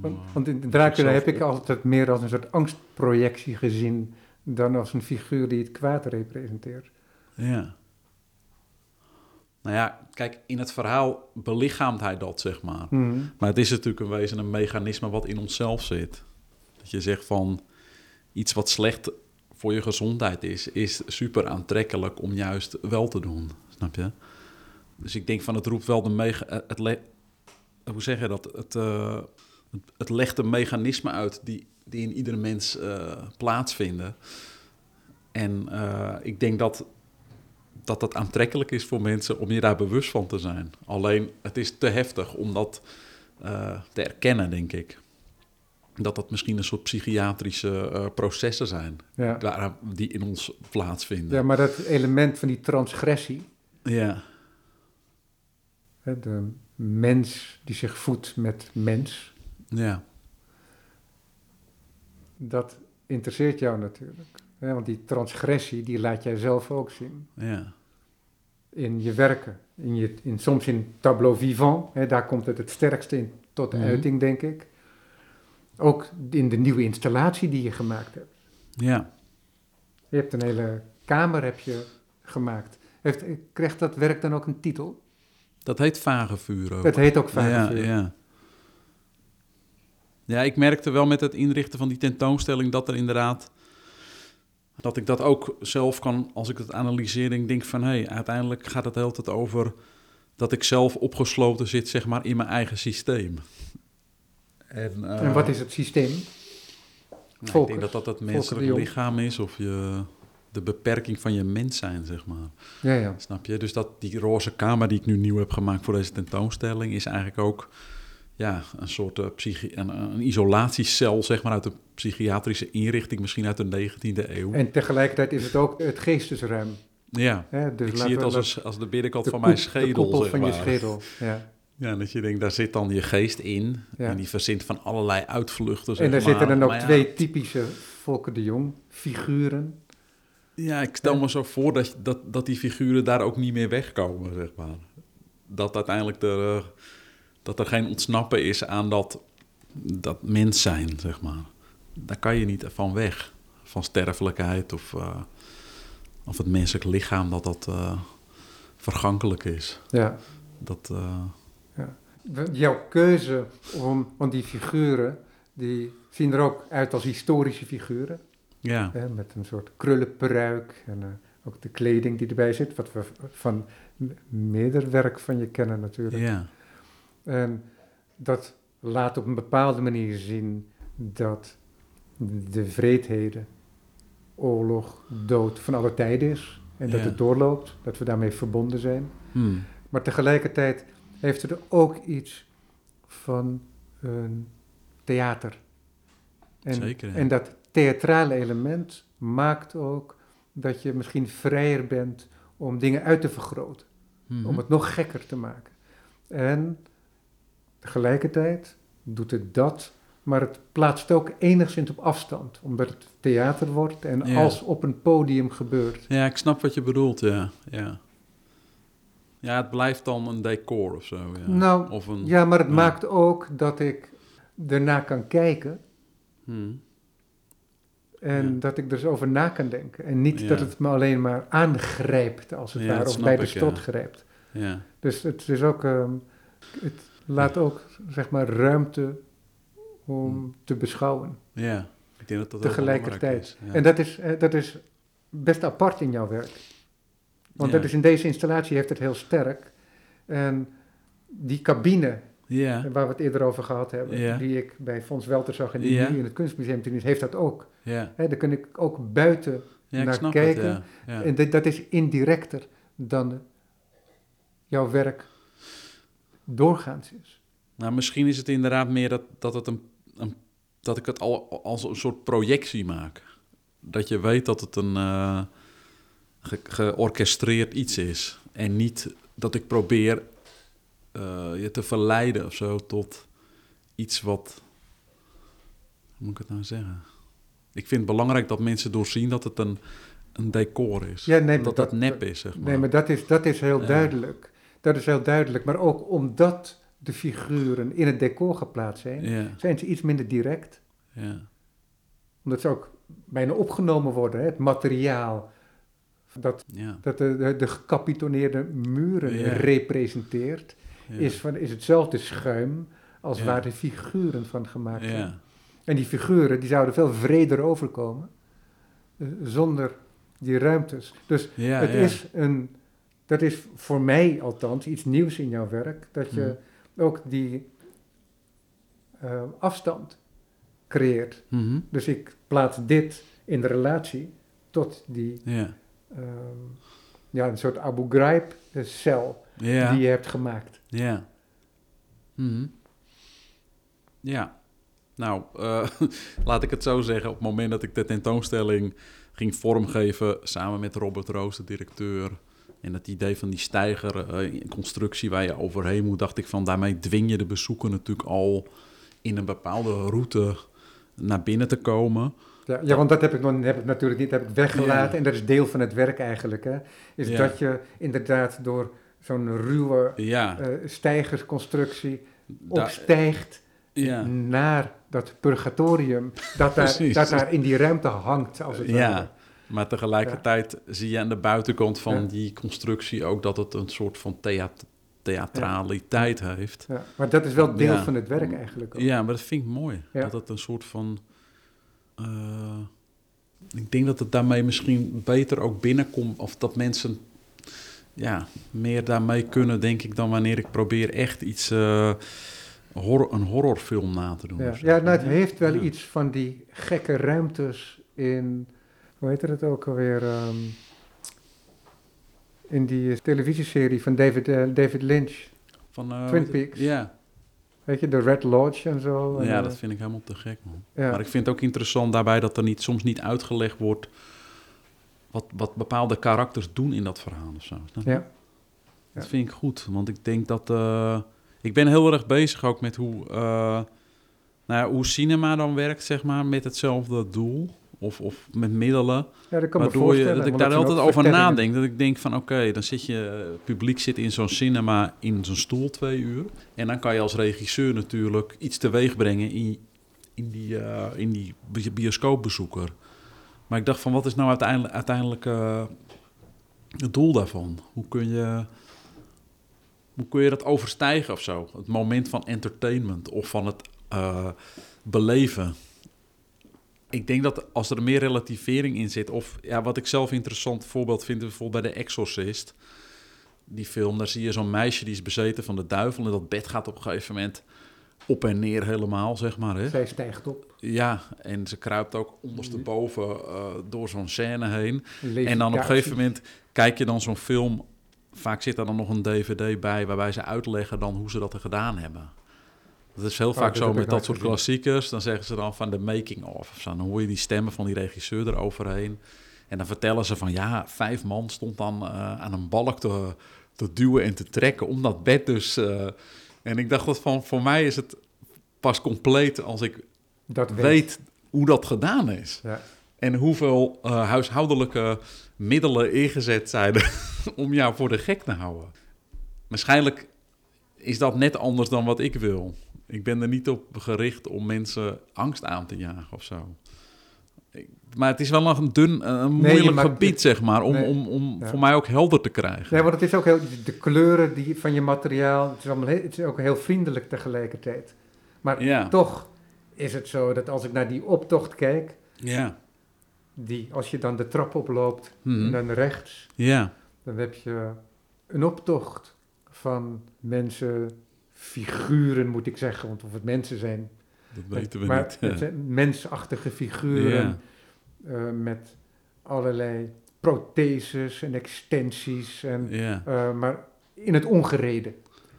Want, eh, want in Dracula heb ik altijd meer als een soort angstprojectie gezien dan als een figuur die het kwaad representeert. Ja. Nou ja, kijk, in het verhaal belichaamt hij dat, zeg maar. Mhm. Maar het is natuurlijk een wezen een mechanisme wat in onszelf zit. Dat je zegt van iets wat slecht voor je gezondheid is, is super aantrekkelijk om juist wel te doen. Snap je? Dus ik denk van het roept wel de mega. eh, Het hoe zeg je dat? Het, eh, het, legt een mechanisme uit die, die in iedere mens eh, plaatsvinden. En eh, ik denk dat dat dat aantrekkelijk is voor mensen om je daar bewust van te zijn. Alleen het is te heftig om dat eh, te erkennen, denk ik. Dat dat misschien een soort psychiatrische processen zijn Ja. die in ons plaatsvinden. ja, maar dat element van die transgressie, Ja, de mens die zich voedt met mens, ja, dat interesseert jou natuurlijk. Hè, want die transgressie, die laat jij zelf ook zien. ja, in je werken. In je, in, soms in tableau vivant, hè, daar komt het het sterkste in tot de Mhm. uiting, denk ik. Ook in de nieuwe installatie die je gemaakt hebt. ja. Je hebt een hele kamer heb je gemaakt. Heeft, krijgt dat werk dan ook een titel? Dat heet vage vuur ook. Het heet ook vaak ja, ja. Ja, ik merkte wel met het inrichten van die tentoonstelling dat er inderdaad... dat ik dat ook zelf kan, als ik het analyseer, ik denk van... hé, hey, uiteindelijk gaat het de hele tijd over dat ik zelf opgesloten zit, zeg maar, in mijn eigen systeem. En, eh, En wat is het systeem? nou, ik denk dat dat het menselijk lichaam is of je, de beperking van je mens zijn, zeg maar. Ja, ja. Snap je? Dus dat die roze kamer die ik nu nieuw heb gemaakt voor deze tentoonstelling is eigenlijk ook ja, een soort eh, psychi- een, een isolatiecel, zeg maar, uit een psychiatrische inrichting, misschien uit de 19e eeuw. En tegelijkertijd is het ook het geestesruim. ja? Dus ik zie het als, als de binnenkant de van koep- mijn De schedel, zeg van je schedel, ja. Ja, dat je denkt, daar zit dan je geest in. Ja. En die verzint van allerlei uitvluchten, En daar maar. zitten dan ook ja, twee typische Volker de Jong figuren. Ja, ik stel me zo voor dat, dat, dat die figuren daar ook niet meer wegkomen, zeg maar. Dat uiteindelijk er, dat er geen ontsnappen is aan dat, dat mens zijn, zeg maar. Daar kan je niet van weg. Van sterfelijkheid of, eh, of het menselijk lichaam, dat dat eh, vergankelijk is. Ja. Dat, eh, Jouw keuze om, want die figuren, die zien er ook uit als historische figuren. ja, Hè, met een soort krullenperuik en ook de kleding die erbij zit, wat we van m- meerder werk van je kennen natuurlijk. ja, En dat laat op een bepaalde manier zien dat de vreedheden, oorlog, dood van alle tijden is. En dat Ja. het doorloopt, dat we daarmee verbonden zijn. Hmm. Maar tegelijkertijd heeft het er ook iets van een theater. En, Zeker, en dat theatrale element maakt ook dat je misschien vrijer bent om dingen uit te vergroten. Mhm. Om het nog gekker te maken. En tegelijkertijd doet het dat, maar het plaatst ook enigszins op afstand. Omdat het theater wordt en Ja. als op een podium gebeurt. Ja, ik snap wat je bedoelt, ja. Ja, ja het blijft dan een decor of zo. Ja. Nou, of een, Ja, maar het Ja. maakt ook dat ik ernaar kan kijken Hmm. en Ja. dat ik er eens over na kan denken. En niet dat het me alleen maar aangrijpt, als het ware, of bij de stot grijpt. Ja, Dus het is ook, ehm, het laat ook, zeg maar, ruimte om Hmm. te beschouwen. ja. Ik denk dat dat Tegelijkertijd. belangrijk is. Ja. En dat is, dat is best apart in jouw werk. Want Ja. dat is in deze installatie heeft het heel sterk. En die cabine ja, waar we het eerder over gehad hebben, die ik bij Fons Welter zag en die Ja. nu in het Kunstmuseum te doen is, heeft dat ook. ja. Daar kun ik ook buiten naar kijken. het. En dat is indirecter dan jouw werk doorgaans is. Nou, misschien is het inderdaad meer dat, dat het een, een, dat ik het al als een soort projectie maak. Dat je weet dat het een ge- georchestreerd iets is. En niet dat ik probeer eh, je te verleiden of zo tot iets wat. Hoe moet ik het nou zeggen? Ik vind het belangrijk dat mensen doorzien dat het een, een decor is. Ja, nee, dat dat dat- nep is, zeg maar. Nee, maar dat is, dat is heel Ja. duidelijk. Dat is heel duidelijk. Maar ook omdat de figuren in het decor geplaatst zijn, Ja, zijn ze iets minder direct. ja, Omdat ze ook bijna opgenomen worden. Hè? Het materiaal dat, ja. dat de, de, de gecapitoneerde muren representeert, is, van, is hetzelfde schuim als waar de figuren van gemaakt zijn. ja. En die figuren die zouden veel vreder overkomen eh, zonder die ruimtes. Dus het is een, dat is voor mij althans iets nieuws in jouw werk, dat je ook die eh, afstand creëert. Mhm. Dus ik plaats dit in de relatie tot die, Ja. ehm, ja, een soort Abu Ghraib-cel die je hebt gemaakt. Ja. Mhm. Ja. Nou, eh, laat ik het zo zeggen. Op het moment dat ik de tentoonstelling ging vormgeven... samen met Robert Roos, de directeur... en het idee van die steiger, eh, waar je overheen moet... dacht ik van, daarmee dwing je de bezoeker natuurlijk al... in een bepaalde route naar binnen te komen. Ja, ja want dat heb ik, nog, heb ik natuurlijk niet heb ik weggelaten. Ja. En dat is deel van het werk eigenlijk. Hè, is Ja. dat je inderdaad door zo'n ruwe Ja, eh stijgersconstructie opstijgt naar dat purgatorium. Dat daar, dat daar in die ruimte hangt, als het ware. Ja, maar tegelijkertijd zie je aan de buitenkant van Ja. die constructie ook dat het een soort van theat theatraliteit heeft. Ja, maar dat is wel deel van het werk eigenlijk ook. Ja, maar dat vind ik mooi. Dat het een soort van. eh, ik denk dat het daarmee misschien beter ook binnenkomt. Of dat mensen ja, meer daarmee kunnen, denk ik, dan wanneer ik probeer echt iets. eh, horror, een horrorfilm na te doen. Ja, ja nou, het heeft wel iets van die gekke ruimtes in, hoe heet het ook alweer, ehm, in die televisieserie van David, eh, David Lynch. Van, eh, Twin Peaks. Ja, Weet je, de Red Lodge en zo. Ja, eh, dat vind ik helemaal te gek, man. ja. Maar ik vind het ook interessant daarbij dat er niet, soms niet uitgelegd wordt wat, wat bepaalde karakters doen in dat verhaal of zo. Je? Ja. Dat Ja. vind ik goed, want ik denk dat... ik ben heel erg bezig ook met hoe, nou ja, hoe cinema dan werkt, zeg maar, met hetzelfde doel. Of, of met middelen. ja, dat kan me Waardoor je, dat ik daar altijd over nadenk. Dat ik denk van oké, dan zit je, eh, het publiek zit in zo'n cinema in zijn stoel twee uur. En dan kan je als regisseur natuurlijk iets teweeg brengen in, in die, eh, in die bi- bioscoopbezoeker. Maar ik dacht van wat is nou uiteindelijk, uiteindelijk eh, het doel daarvan? Hoe kun je... Hoe kun je dat overstijgen of zo? Het moment van entertainment of van het beleven. Ik denk dat als er meer relativering in zit, of ja, wat ik zelf een interessant voorbeeld vind, bijvoorbeeld bij The Exorcist, die film, daar zie je zo'n meisje die is bezeten van de duivel en dat bed gaat op een gegeven moment op en neer helemaal, zeg maar. Hè? Zij stijgt op. Ja, en ze kruipt ook ondersteboven eh, door zo'n scène heen. En dan op een gegeven moment kijk je dan zo'n film. Vaak zit er dan nog een DVD bij waarbij ze uitleggen dan hoe ze dat er gedaan hebben. Dat is heel Oh, vaak zo met dat soort gezien. klassiekers. Dan zeggen ze dan van de making of. of zo. Dan hoor je die stemmen van die regisseur eroverheen. En dan vertellen ze van ja, vijf man stond dan eh, aan een balk te, te duwen en te trekken om dat bed dus. eh, en ik dacht dat van voor mij is het pas compleet als ik dat weet. weet hoe dat gedaan is. Ja. En hoeveel eh, huishoudelijke middelen ingezet zijn om jou voor de gek te houden. Waarschijnlijk is dat net anders dan wat ik wil. Ik ben er niet op gericht om mensen angst aan te jagen of zo. Ik- Maar het is wel nog een dun, een Nee, moeilijk maakt gebied, zeg maar, om, nee. om, om Ja. voor mij ook helder te krijgen. Nee, want het is ook heel, de kleuren die, van je materiaal, het is, allemaal heel, het is ook heel vriendelijk tegelijkertijd. Maar Ja, toch is het zo dat als ik naar die optocht kijk, ja, die, als je dan de trap oploopt Mhm. en dan rechts, ja, dan heb je een optocht van mensen, figuren moet ik zeggen, want of het mensen zijn. dat weten we maar niet. het zijn mensachtige figuren eh, met allerlei protheses en extensies en ja, Eh, maar in het ongereden.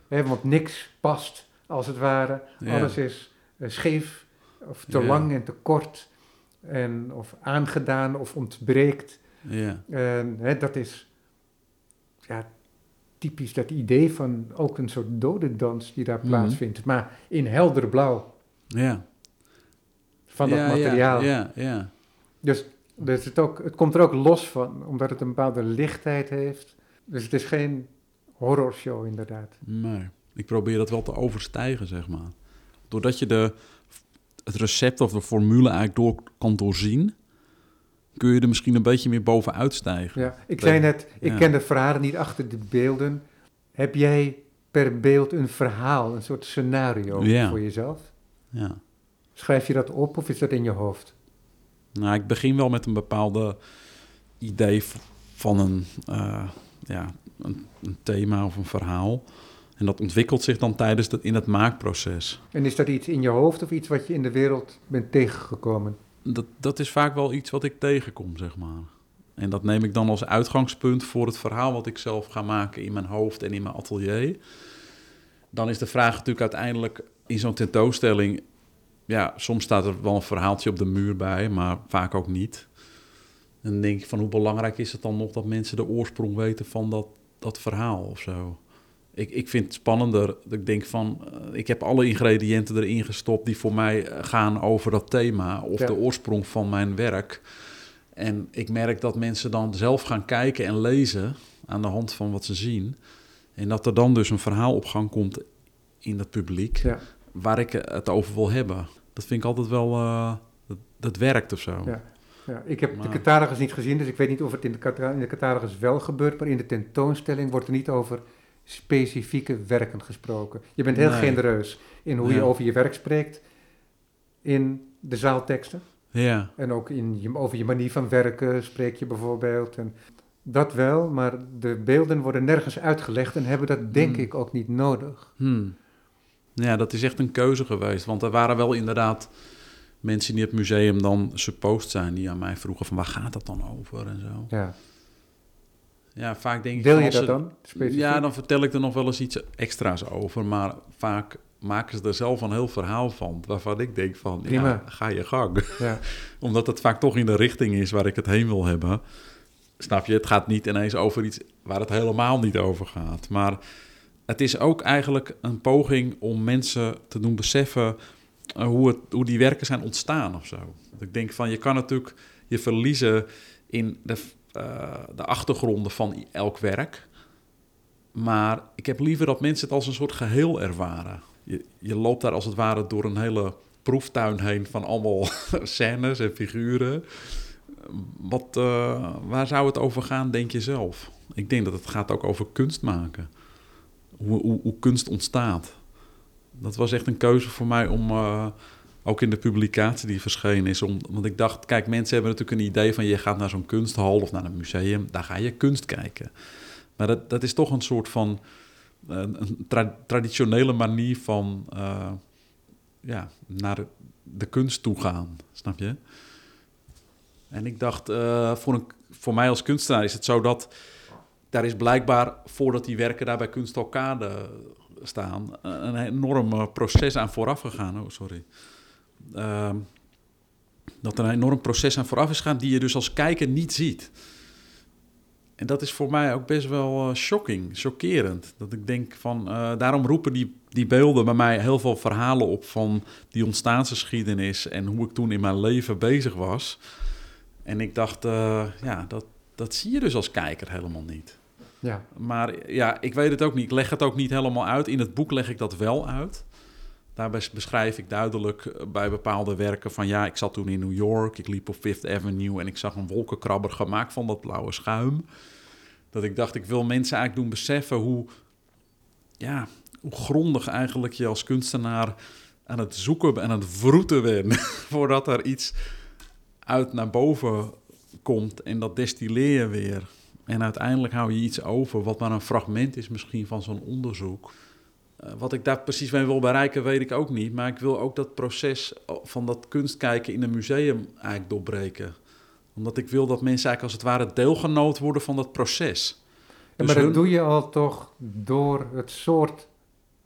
Hè, want niks past, als het ware. Alles is eh, scheef of te lang en te kort, en, of aangedaan of ontbreekt. Ja, En hè, dat is ja, typisch dat idee van ook een soort dodendans die daar Mhm. plaatsvindt. Maar in helder blauw ja. van dat ja, materiaal. Ja, ja, ja. Dus, dus het, ook, het komt er ook los van, omdat het een bepaalde lichtheid heeft. Dus het is geen horrorshow inderdaad. Nee, ik probeer dat wel te overstijgen, zeg maar. Doordat je de, het recept of de formule eigenlijk door kan doorzien, kun je er misschien een beetje meer bovenuit stijgen. Ja, ik zei net, ik Ja. ken de verhalen niet achter de beelden. Heb jij per beeld een verhaal, een soort scenario Ja. voor jezelf? Ja. Schrijf je dat op of is dat in je hoofd? Nou, ik begin wel met een bepaalde idee van een, eh, ja, een, een thema of een verhaal. En dat ontwikkelt zich dan tijdens het, in het maakproces. En is dat iets in je hoofd of iets wat je in de wereld bent tegengekomen? Dat, dat is vaak wel iets wat ik tegenkom, zeg maar. En dat neem ik dan als uitgangspunt voor het verhaal wat ik zelf ga maken in mijn hoofd en in mijn atelier. Dan is de vraag natuurlijk uiteindelijk in zo'n tentoonstelling. Ja, soms staat er wel een verhaaltje op de muur bij, maar vaak ook niet. En dan denk ik van hoe belangrijk is het dan nog dat mensen de oorsprong weten van dat, dat verhaal of zo. Ik, ik vind het spannender dat ik denk van, eh, ik heb alle ingrediënten erin gestopt die voor mij eh, gaan over dat thema of Ja. de oorsprong van mijn werk. En ik merk dat mensen dan zelf gaan kijken en lezen aan de hand van wat ze zien. En dat er dan dus een verhaal op gang komt in het publiek Ja, waar ik het over wil hebben. Dat vind ik altijd wel, eh, dat, dat werkt of zo. Ja. ja. Ik heb de catalogus niet gezien, dus ik weet niet of het in de, in de catalogus wel gebeurt, maar in de tentoonstelling wordt er niet over specifieke werken gesproken. Je bent heel Nee. genereus in hoe je over je werk spreekt in de zaalteksten. Ja, En ook in je, over je manier van werken spreek je bijvoorbeeld. En dat wel, maar de beelden worden nergens uitgelegd en hebben dat denk Hmm. ik ook niet nodig. Hmm. Ja, dat is echt een keuze geweest. Want er waren wel inderdaad mensen die het museum dan supposed zijn... die aan mij vroegen van waar gaat dat dan over en zo. Ja. Ja, vaak denk ik... Deel van je dat dan? Specifiek? Ja, dan vertel ik er nog wel eens iets extra's over. Maar vaak maken ze er zelf een heel verhaal van. Waarvan ik denk van, Prima. ja, ga je gang. Ja. Omdat het vaak toch in de richting is waar ik het heen wil hebben. Snap je? Het gaat niet ineens over iets waar het helemaal niet over gaat. Maar het is ook eigenlijk een poging om mensen te doen beseffen eh, hoe, het, hoe die werken zijn ontstaan of zo. Ik denk van, je kan natuurlijk je verliezen in de, eh, de achtergronden van elk werk. Maar ik heb liever dat mensen het als een soort geheel ervaren. Je, je loopt daar als het ware door een hele proeftuin heen van allemaal scènes en figuren. Wat, eh, waar zou het over gaan, denk je zelf? Ik denk dat het gaat ook over kunst maken. Hoe, hoe, kunst ontstaat. Dat was echt een keuze voor mij om, eh, ook in de publicatie die verschenen is. Om, want ik dacht, kijk, mensen hebben natuurlijk een idee van... je gaat naar zo'n kunsthal of naar een museum, daar ga je kunst kijken. Maar dat, dat is toch een soort van eh, een tra- traditionele manier van eh, ja, naar de kunst toe gaan, snap je? En ik dacht, eh, voor, een, voor mij als kunstenaar is het zo dat daar is blijkbaar, voordat die werken daar bij Kunstalkade staan, een enorm proces aan vooraf gegaan. Oh, sorry. Ehm, dat er een enorm proces aan vooraf is gegaan die je dus als kijker niet ziet. En dat is voor mij ook best wel eh, shocking, chockerend. Dat ik denk van, eh, daarom roepen die, die beelden bij mij heel veel verhalen op van die ontstaansgeschiedenis en hoe ik toen in mijn leven bezig was. En ik dacht, eh, ja, dat, dat zie je dus als kijker helemaal niet. Ja. Maar ja, ik weet het ook niet. Ik leg het ook niet helemaal uit. In het boek leg ik dat wel uit. Daarbij beschrijf ik duidelijk eh, bij bepaalde werken van ja, ik zat toen in New York, ik liep op Fifth Avenue en ik zag een wolkenkrabber gemaakt van dat blauwe schuim. Dat ik dacht, ik wil mensen eigenlijk doen beseffen hoe, ja, hoe grondig eigenlijk je als kunstenaar aan het zoeken en aan het vroeten bent voordat er iets uit naar boven komt en dat destilleer je weer. En uiteindelijk hou je iets over wat maar een fragment is misschien van zo'n onderzoek. Uh, wat ik daar precies mee wil bereiken, weet ik ook niet. Maar ik wil ook dat proces van dat kunstkijken in een museum eigenlijk doorbreken. Omdat ik wil dat mensen eigenlijk als het ware deelgenoot worden van dat proces. Ja, Dus maar dat hun- doe je al toch door het soort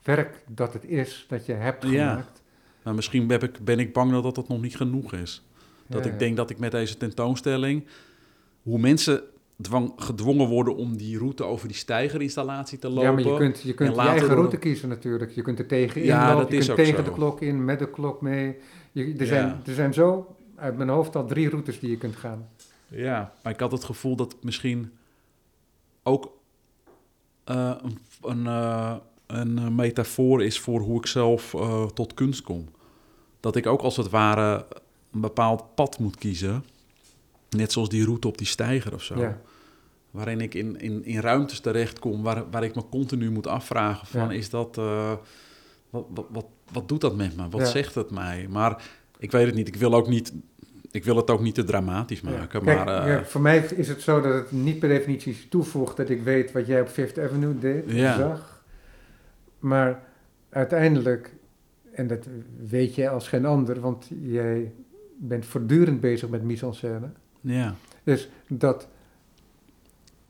werk dat het is, dat je hebt Ja. gemaakt. Nou, misschien heb ik, ben ik bang dat dat nog niet genoeg is. Dat Ja, ik denk dat ik met deze tentoonstelling... hoe mensen dwang, gedwongen worden om die route over die stijgerinstallatie te lopen... Ja, maar je kunt, je kunt je eigen worden- route kiezen natuurlijk. Je kunt er tegen Ja, inlopen, dat je is kunt ook tegen zo. de klok in, met de klok mee. Je, er, Ja. zijn, er zijn zo uit mijn hoofd al drie routes die je kunt gaan. Ja, maar ik had het gevoel dat misschien ook eh, een, een, eh, een metafoor is voor hoe ik zelf eh, tot kunst kom. Dat ik ook als het ware een bepaald pad moet kiezen. Net zoals die route op die steiger of zo. Ja. Waarin ik in, in, in ruimtes terechtkom waar, waar ik me continu moet afvragen van Ja. is dat... eh, wat, wat, wat, wat doet dat met me? Wat Ja. zegt het mij? Maar ik weet het niet. Ik wil ook niet... Ik wil het ook niet te dramatisch maken. Kijk, maar, eh, voor mij is het zo dat het niet per definitie toevoegt dat ik weet wat jij op Fifth Avenue deed, Ja. zag. Maar uiteindelijk, en dat weet jij als geen ander, want jij bent voortdurend bezig met mise-en-scène. ja. Dus dat,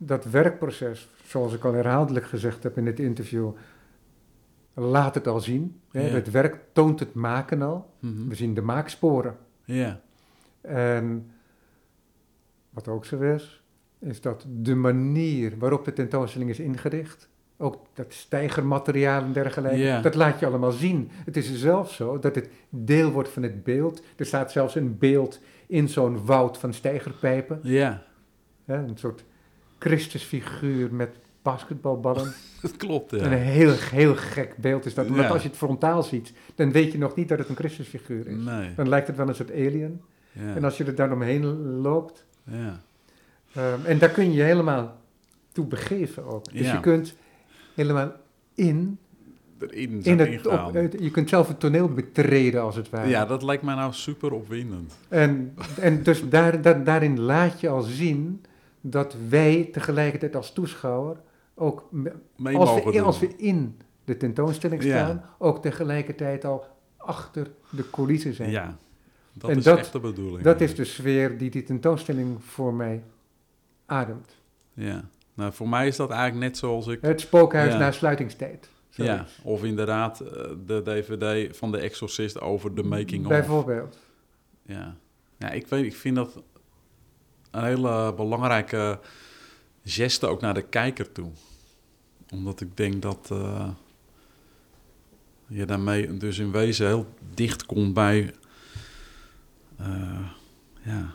dat werkproces, zoals ik al herhaaldelijk gezegd heb in dit interview, laat het al zien. Hè? Ja. Het werk toont het maken al. Mhm. We zien de maaksporen. Ja, En wat ook zo is, is dat de manier waarop de tentoonstelling is ingericht, ook dat stijgermateriaal en dergelijke, Ja. dat laat je allemaal zien. Het is zelfs zo dat het deel wordt van het beeld. Er staat zelfs een beeld in zo'n woud van stijgerpijpen. ja, Hè, een soort Christusfiguur met basketbalballen. dat klopt. En een Ja. heel, heel gek beeld is dat. Omdat Ja. als je het frontaal ziet, dan weet je nog niet dat het een Christusfiguur is. Nee, Dan lijkt het wel een soort alien. ja, En als je er dan omheen loopt, ja. ehm, en daar kun je je helemaal toe begeven ook. Dus Ja. je kunt helemaal in, Erin in het, op, je kunt zelf het toneel betreden als het ware. Ja, dat lijkt mij nou super opwindend. En, en dus daar, daar- daarin laat je al zien dat wij tegelijkertijd als toeschouwer ook, me- Mee als mogen we, als we in de tentoonstelling Ja. staan, ook tegelijkertijd al achter de coulissen zijn. Ja, dat En is dat- echt de bedoeling. Dat is de sfeer die die tentoonstelling voor mij ademt. Ja, nou voor mij is dat eigenlijk net zoals ik... Het spookhuis Ja. na sluitingstijd. Ja, of inderdaad eh, de DVD van The Exorcist over de making of. Bijvoorbeeld. Ja. ja, ik weet, ik vind dat een hele belangrijke geste ook naar de kijker toe. Omdat ik denk dat eh, je daarmee dus in wezen heel dicht komt bij eh, ja,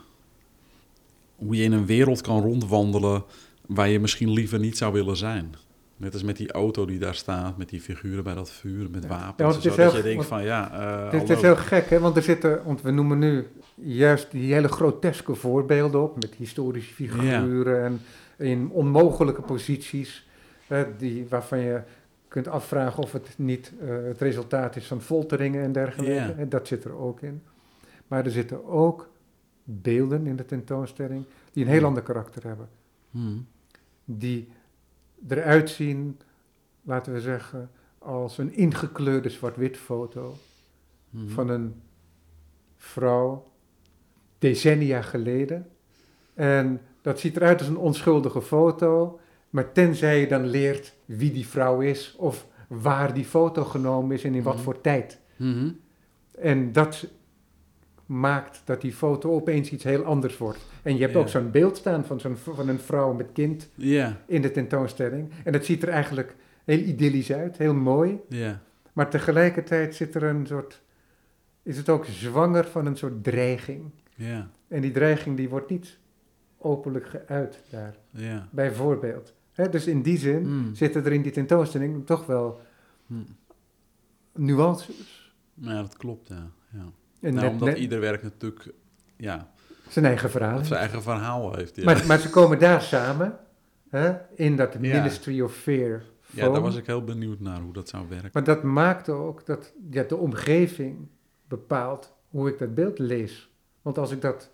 hoe je in een wereld kan rondwandelen waar je misschien liever niet zou willen zijn. Net als met die auto die daar staat, met die figuren bij dat vuur, met wapens. Ja, en zo, dat je denkt van ja, eh Het is heel gek, hè? want er zitten, want we noemen nu juist die hele groteske voorbeelden op, met historische figuren en in onmogelijke posities, hè, die, waarvan je kunt afvragen of het niet eh, het resultaat is van folteringen en dergelijke. En dat zit er ook in. Maar er zitten ook beelden in de tentoonstelling die een heel ander karakter hebben. Hmm. Die eruit zien, laten we zeggen, als een ingekleurde zwart-wit foto Hmm. van een vrouw decennia geleden. En dat ziet eruit als een onschuldige foto, maar tenzij je dan leert wie die vrouw is of waar die foto genomen is en in wat Mhm. voor tijd. Mhm. En dat maakt dat die foto opeens iets heel anders wordt. En je hebt ook zo'n beeld staan van, zo'n, van een vrouw met kind in de tentoonstelling. En dat ziet er eigenlijk heel idyllisch uit, heel mooi. ja, Maar tegelijkertijd zit er een soort, is het ook zwanger van een soort dreiging. ja, En die dreiging die wordt niet openlijk geuit daar, ja. bijvoorbeeld. Hè, dus in die zin Hmm. zitten er in die tentoonstelling toch wel Hmm. nuances. Ja, dat klopt, ja. ja. En nou, net- omdat net ieder werk natuurlijk ja, zijn eigen verhaal. zijn eigen verhaal heeft. Ja, Maar, maar ze komen daar samen, hè, in dat Ja. Ministry of Fear. ja daar was ik heel benieuwd naar hoe dat zou werken. Maar dat maakt ook dat ja, de omgeving bepaalt hoe ik dat beeld lees. Want als ik dat,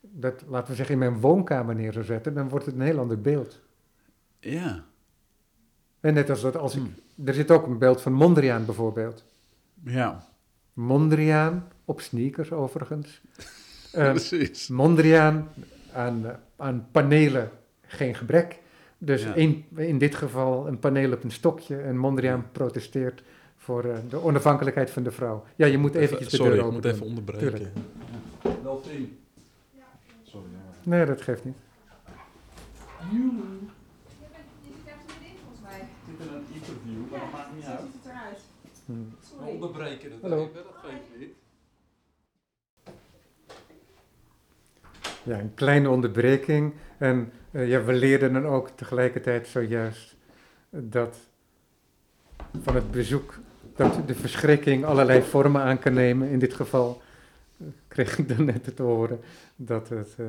dat, laten we zeggen, in mijn woonkamer neer zou zetten, dan wordt het een heel ander beeld. Ja. En net als dat als ik, Hmm. er zit ook een beeld van Mondriaan bijvoorbeeld. Ja, Mondriaan, op sneakers overigens. Eh, precies. Mondriaan aan, aan panelen geen gebrek. Dus Ja. in, in dit geval een paneel op een stokje. En Mondriaan Ja. protesteert voor eh, de onafhankelijkheid van de vrouw. Ja, je moet eventjes de Sorry, deur ik open moet doen. even onderbreken. Tuurlijk. Wel Tim. Sorry. Nee, dat geeft niet. Je zit echt middenin volgens mij. Dit is een interview, maar dat maakt niet Zo uit. ziet het eruit. Hm. Onderbreken dat Hallo. even, dat geeft niet. Ja, een kleine onderbreking. En eh, ja, we leerden dan ook tegelijkertijd zojuist dat van het bezoek dat de verschrikking allerlei vormen aan kan nemen. In dit geval eh, kreeg ik dan net te horen dat het eh,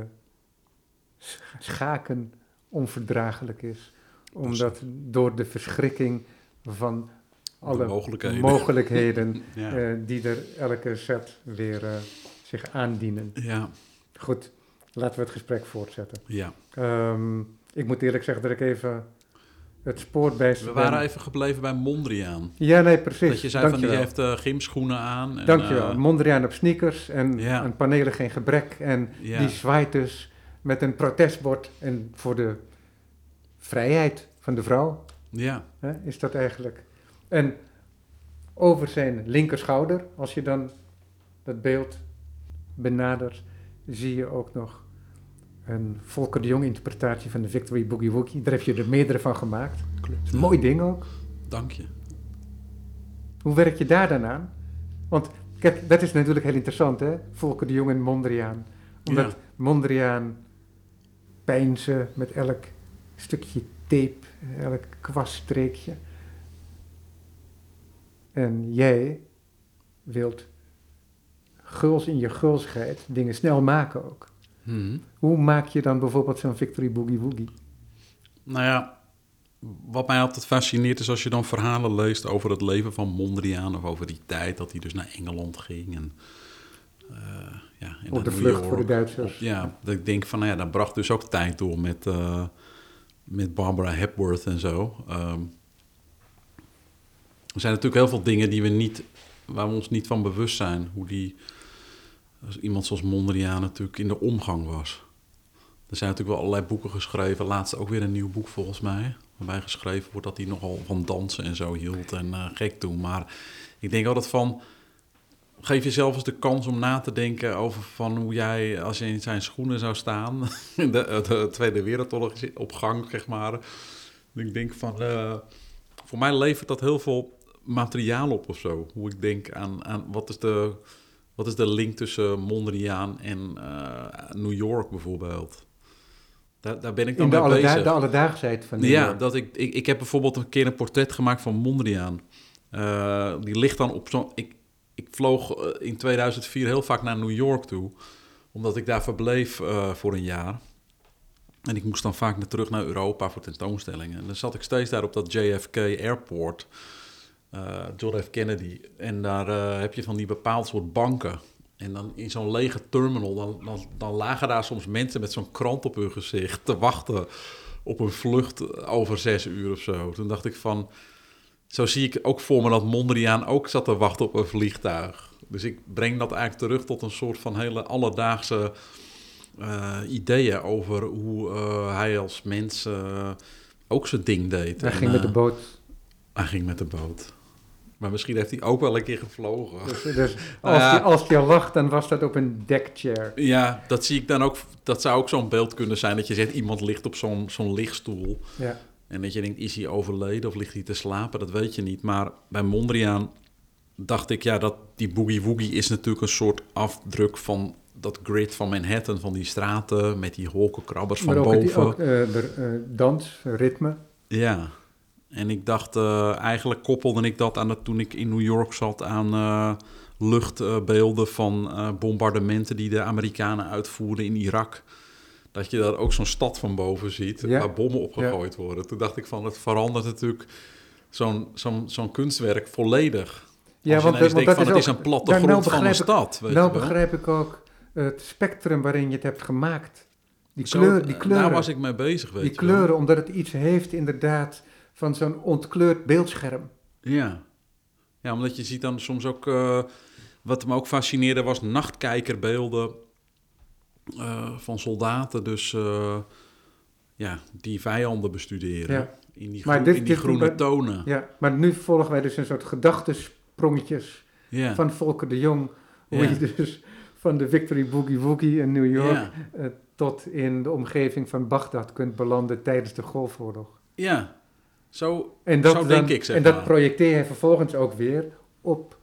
sch- schaken onverdraaglijk is. Omdat door de verschrikking van alle mogelijkheden. mogelijkheden Ja. eh, die er elke set weer eh, zich aandienen. ja, Goed, laten we het gesprek voortzetten. ja. Ehm, ik moet eerlijk zeggen dat ik even het spoor bij We waren even gebleven bij Mondriaan. Ja, nee, precies. Dat je zei van die heeft eh, gymschoenen aan. En, Dankjewel. Mondriaan op sneakers en Ja. aan panelen geen gebrek. En Ja. die zwaait dus met een protestbord en voor de vrijheid van de vrouw ja, hè, is dat eigenlijk. En over zijn linkerschouder, als je dan dat beeld benadert, zie je ook nog een Volker de Jong interpretatie van de Victory Boogie Woogie. Daar heb je er meerdere van gemaakt. klopt. Een mooi ding ook. Dank je. Hoe werk je daar dan aan? Want kijk, dat is natuurlijk heel interessant, hè? Volker de Jong en Mondriaan. Omdat Ja. Mondriaan pijnzen met elk stukje tape, elk kwaststreekje. En jij wilt guls in je gulsigheid dingen snel maken ook. Mhm. Hoe maak je dan bijvoorbeeld zo'n Victory Boogie Woogie? Nou ja, wat mij altijd fascineert is als je dan verhalen leest over het leven van Mondriaan of over die tijd dat hij dus naar Engeland ging en eh, ja, en Op de vlucht York. voor de Duitsers. Op- ja, dat ik denk van, nou ja, daar bracht dus ook tijd door met, eh, met Barbara Hepworth en zo. Ehm, er zijn natuurlijk heel veel dingen die we niet, waar we ons niet van bewust zijn. Hoe die, iemand zoals Mondriaan natuurlijk in de omgang was. Er zijn natuurlijk wel allerlei boeken geschreven. Laatst ook weer een nieuw boek volgens mij. Waarbij geschreven wordt dat hij nogal van dansen en zo hield en eh, gek doen. Maar ik denk altijd van... Geef jezelf eens de kans om na te denken over van hoe jij, als je in zijn schoenen zou staan, de, de Tweede Wereldoorlog op gang, zeg maar. Ik denk van, eh, voor mij levert dat heel veel materiaal op of zo. Hoe ik denk aan, aan wat, is de, wat is de link tussen Mondriaan en eh, New York bijvoorbeeld. Daar, daar ben ik dan In de, mee bezig. de alledaagsheid van New Ja, York. dat ik, ik, ik heb bijvoorbeeld een keer een portret gemaakt van Mondriaan. Eh, die ligt dan op zo'n... Ik, ik vloog eh, in 2004 heel vaak naar New York toe, omdat ik daar verbleef voor een jaar. En ik moest dan vaak naar, terug naar Europa voor tentoonstellingen. En dan zat ik steeds daar op dat JFK Airport, eh, John F. Kennedy. En daar eh, heb je van die bepaald soort banken. En dan in zo'n lege terminal, dan, dan, dan lagen daar soms mensen met zo'n krant op hun gezicht te wachten op een vlucht over zes uur of zo. Toen dacht ik van, zo zie ik ook voor me dat Mondriaan ook zat te wachten op een vliegtuig. Dus ik breng dat eigenlijk terug tot een soort van hele alledaagse eh, ideeën over hoe hij als mens ook zijn ding deed. Hij En, ging met de boot. Hij ging met de boot. Maar misschien heeft hij ook wel een keer gevlogen. Dus, dus als, ja. je, als je lacht, dan was dat op een deckchair. Ja, dat zie ik dan ook. Dat zou ook zo'n beeld kunnen zijn dat je zegt iemand ligt op zo'n zo'n lichtstoel. Ja. En dat je denkt, is hij overleden of ligt hij te slapen? Dat weet je niet. Maar bij Mondriaan dacht ik, ja, dat die boogie woogie is natuurlijk een soort afdruk van dat grid van Manhattan, van die straten met die wolkenkrabbers van boven. ook eh, de eh, dans, ritme. Ja, en ik dacht, eh, eigenlijk koppelde ik dat aan het toen ik in New York zat aan eh, luchtbeelden van eh, bombardementen die de Amerikanen uitvoerden in Irak. Dat je daar ook zo'n stad van boven ziet Ja. waar bommen opgegooid worden. Toen dacht ik van, het verandert natuurlijk zo'n zo'n zo'n kunstwerk volledig. Ja, Als je ineens denkt van, het is een platte grond van een stad. Weet nou begrijp ik ook het spectrum waarin je het hebt gemaakt. Die, kleur, die kleuren. Daar was ik mee bezig, weet die wel. kleuren, omdat het iets heeft inderdaad van zo'n ontkleurd beeldscherm. Ja. ja, omdat je ziet dan soms ook... eh, wat me ook fascineerde was nachtkijkerbeelden eh, van soldaten. Dus eh, ja, die vijanden bestuderen. Ja. in die, groen- dit- in die groene tonen. Ja, maar nu volgen wij dus een soort gedachtensprongetjes Ja. van Volker de Jong. Hoe je dus van de Victory Boogie Woogie in New York tot in de omgeving van Bagdad kunt belanden tijdens de Golfoorlog. ja, zo, En dat, Zo dan- denk ik, zeg en dat projecteer je vervolgens ook weer op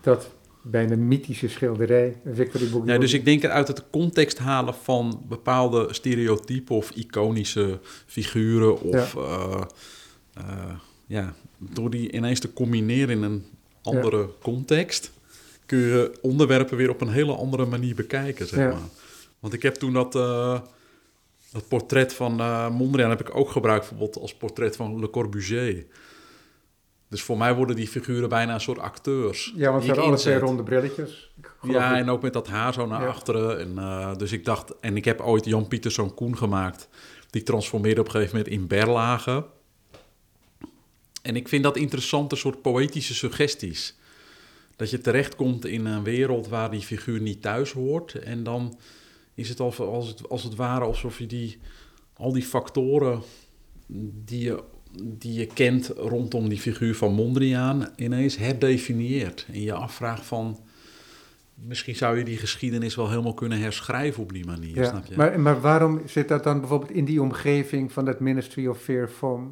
dat bijna mythische schilderij, Ja, dus ik denk het uit het context halen van bepaalde stereotypen of iconische figuren. Of ja. ja, door die ineens te combineren in een andere context, kun je onderwerpen weer op een hele andere manier bekijken, zeg Ja. maar. Want ik heb toen dat, eh, dat portret van eh, Mondriaan heb ik ook gebruikt, bijvoorbeeld als portret van Le Corbusier. Dus voor mij worden die figuren bijna een soort acteurs. Ja, want die ze hadden alle twee ronde brilletjes. Ja, en ook met dat haar zo naar Ja. achteren. En, eh, dus ik dacht, en ik heb ooit Jan Pieterszoon Koen gemaakt. Die transformeerde op een gegeven moment in berlage. En ik vind dat interessante soort poëtische suggesties. Dat je terechtkomt in een wereld waar die figuur niet thuis hoort. En dan is het als, als, het, als het ware alsof je die, al die factoren die je, die je kent rondom die figuur van Mondriaan ineens herdefinieert. En je afvraagt van, misschien zou je die geschiedenis wel helemaal kunnen herschrijven op die manier, Ja, snap je? maar, maar waarom zit dat dan bijvoorbeeld in die omgeving van dat Ministry of Fear? Hoe,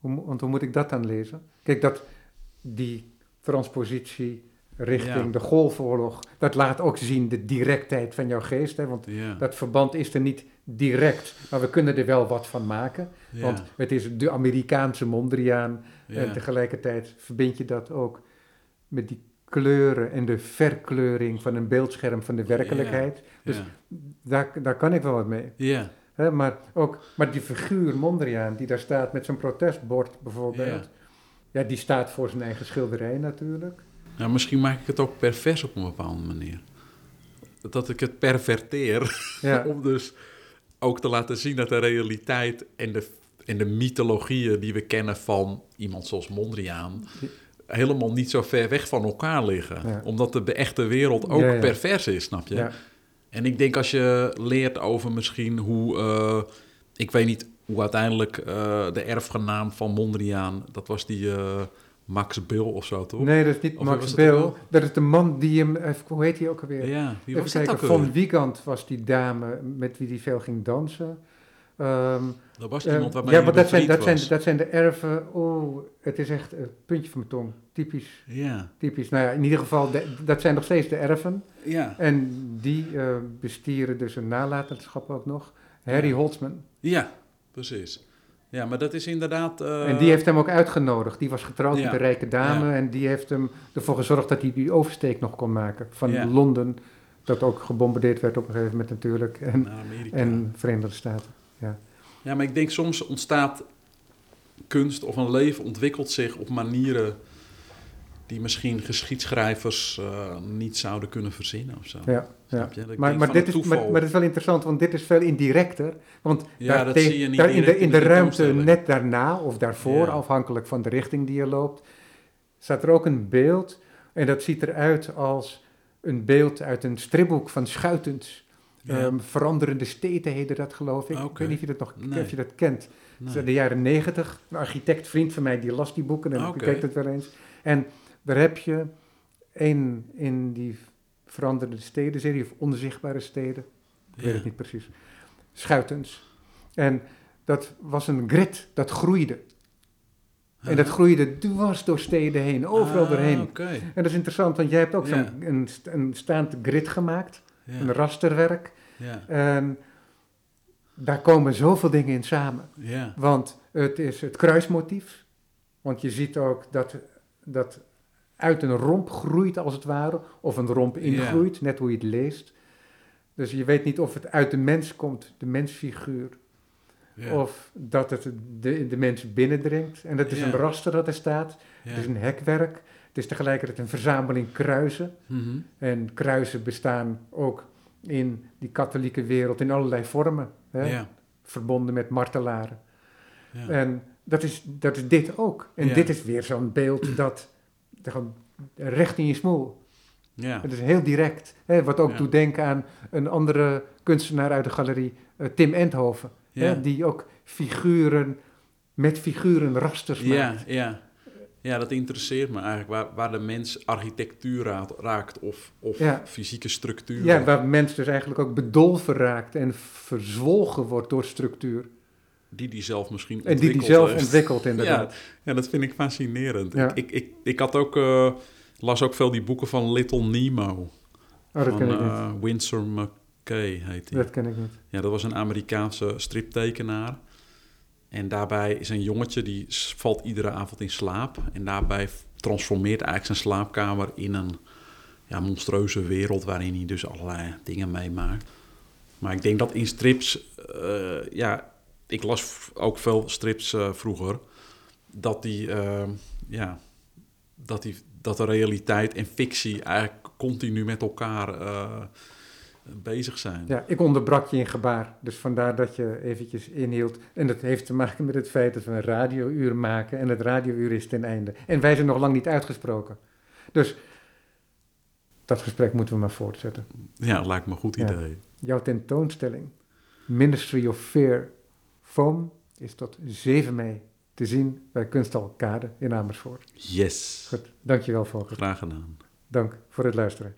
mo- want hoe moet ik dat dan lezen? Kijk, dat, die transpositie richting Ja. de Golfoorlog, dat laat ook zien de directheid van jouw geest. Hè? Want ja, dat verband is er niet direct, maar we kunnen er wel wat van maken. ja, Want het is de Amerikaanse Mondriaan en tegelijkertijd verbind je dat ook met die kleuren en de verkleuring van een beeldscherm van de werkelijkheid. dus Daar, daar kan ik wel wat mee. ja, Hè, maar, ook, maar die figuur Mondriaan, die daar staat met zijn protestbord bijvoorbeeld, ja. die staat voor zijn eigen schilderij natuurlijk. Ja, misschien maak ik het ook pervers op een bepaalde manier. Dat ik het perverteer Ja, om dus ook te laten zien dat de realiteit en de, en de mythologieën die we kennen van iemand zoals Mondriaan helemaal niet zo ver weg van elkaar liggen. Ja. Omdat de echte wereld ook Ja, pervers is, snap je? En ik denk als je leert over misschien hoe... eh, ik weet niet hoe uiteindelijk eh, de erfgenaam van Mondriaan... dat was die eh, Max Bill of zo, toch? nee, dat is niet Of Max Bill. wel? Dat is de man die hem, hoe heet hij ook alweer? Ja, wie was kijken, Van? Wiegand was die dame met wie die veel ging dansen. Ehm, Dat was eh, iemand waarmee ja, hij maar dat zijn, dat, zijn, dat zijn de erven. Oh, het is echt een puntje van mijn tong. Typisch, Ja, typisch. Nou ja, in ieder geval, de- dat zijn nog steeds de erven. ja, En die eh, bestieren dus een nalatenschap ook nog. Harry Ja. Holtzman. ja, precies. Ja, maar dat is inderdaad... eh, en die heeft hem ook uitgenodigd. Die was getrouwd ja. met een rijke dame. Ja. En die heeft hem ervoor gezorgd dat hij die oversteek nog kon maken. Van Ja. Londen, dat ook gebombardeerd werd op een gegeven moment natuurlijk. En, en Verenigde Staten. Ja, maar ik denk soms ontstaat kunst of een leven ontwikkelt zich op manieren die misschien geschiedschrijvers eh, niet zouden kunnen verzinnen of zo. Ja, ja. Snap je? Dat ik Maar, maar, dit is, maar, dit is wel interessant, want dit is veel indirecter. Want Ja, daar dat zie je niet daar in de, in de de ruimte net daarna of daarvoor, Ja. afhankelijk van de richting die je loopt, staat er ook een beeld. En dat ziet eruit als een beeld uit een stripboek van Schuitens. Ja. Ehm, veranderende steden heette dat, geloof ik. Ik weet niet of je dat nog Nee. of je dat kent. Nee. Dat de jaren negentig. Een architect, vriend van mij, die las die boeken en Oké. bekijkt het wel eens. En daar heb je één in die veranderende steden, serie of onzichtbare steden. Ik weet het niet precies. Schuitens. En dat was een grid, dat groeide. En dat groeide dwars door steden heen, overal Ah, doorheen. En dat is interessant, want jij hebt ook zo'n een, een staand grid gemaakt, een rasterwerk. Ja. En daar komen zoveel dingen in samen. Want het is het kruismotief. Want je ziet ook dat, dat uit een romp groeit als het ware. Of een romp ingroeit, net hoe je het leest. Dus je weet niet of het uit de mens komt, de mensfiguur. Of dat het de, de mens binnendringt. En dat is een raster dat er staat. Het is een hekwerk. Het is tegelijkertijd een verzameling kruisen. Mhm. En kruisen bestaan ook in die katholieke wereld in allerlei vormen. Hè? Ja. Verbonden met martelaren. Ja. En dat is, dat is dit ook. En dit is weer zo'n beeld dat dat recht in je smoel. Ja. Het is heel direct. Hè, wat ook Ja. doet denken aan een andere kunstenaar uit de galerie, eh, Tim Endhoven. Ja. hè, die ook figuren met figuren rasters Ja, maakt. ja. ja, dat interesseert me eigenlijk. Waar, waar de mens architectuur raakt, raakt of, of Ja. fysieke structuur. Ja, waar mens dus eigenlijk ook bedolven raakt en verzwolgen wordt door structuur. Die die zelf misschien En die die ontwikkeld zelf heeft. ontwikkelt inderdaad. Ja, dat vind ik fascinerend. Ja. Ik, ik, ik, had ook, eh, las ook veel die boeken van Little Nemo. Oh, dat van ken ik niet. eh, Winsor McKay heet hij. Dat ken ik niet. Ja, dat was een Amerikaanse striptekenaar. En daarbij is een jongetje die valt iedere avond in slaap. En daarbij transformeert eigenlijk zijn slaapkamer in een ja, monstrueuze wereld waarin hij dus allerlei dingen meemaakt. Maar ik denk dat in strips, eh, ja, ik las ook veel strips eh, vroeger, dat die, eh, ja, dat die, dat de realiteit en fictie eigenlijk continu met elkaar eh, bezig zijn. Ja, ik onderbrak je in gebaar, dus vandaar dat je eventjes inhield. En dat heeft te maken met het feit dat we een radiouur maken en het radiouur is ten einde. En wij zijn nog lang niet uitgesproken. Dus dat gesprek moeten we maar voortzetten. Ja, lijkt me een goed Ja. idee. Jouw tentoonstelling, Ministry of Fear Foam, is tot 7 mei te zien bij Kunsthal Kade in Amersfoort. Yes. Goed, dankjewel Volker. Graag gedaan. Dank voor het luisteren.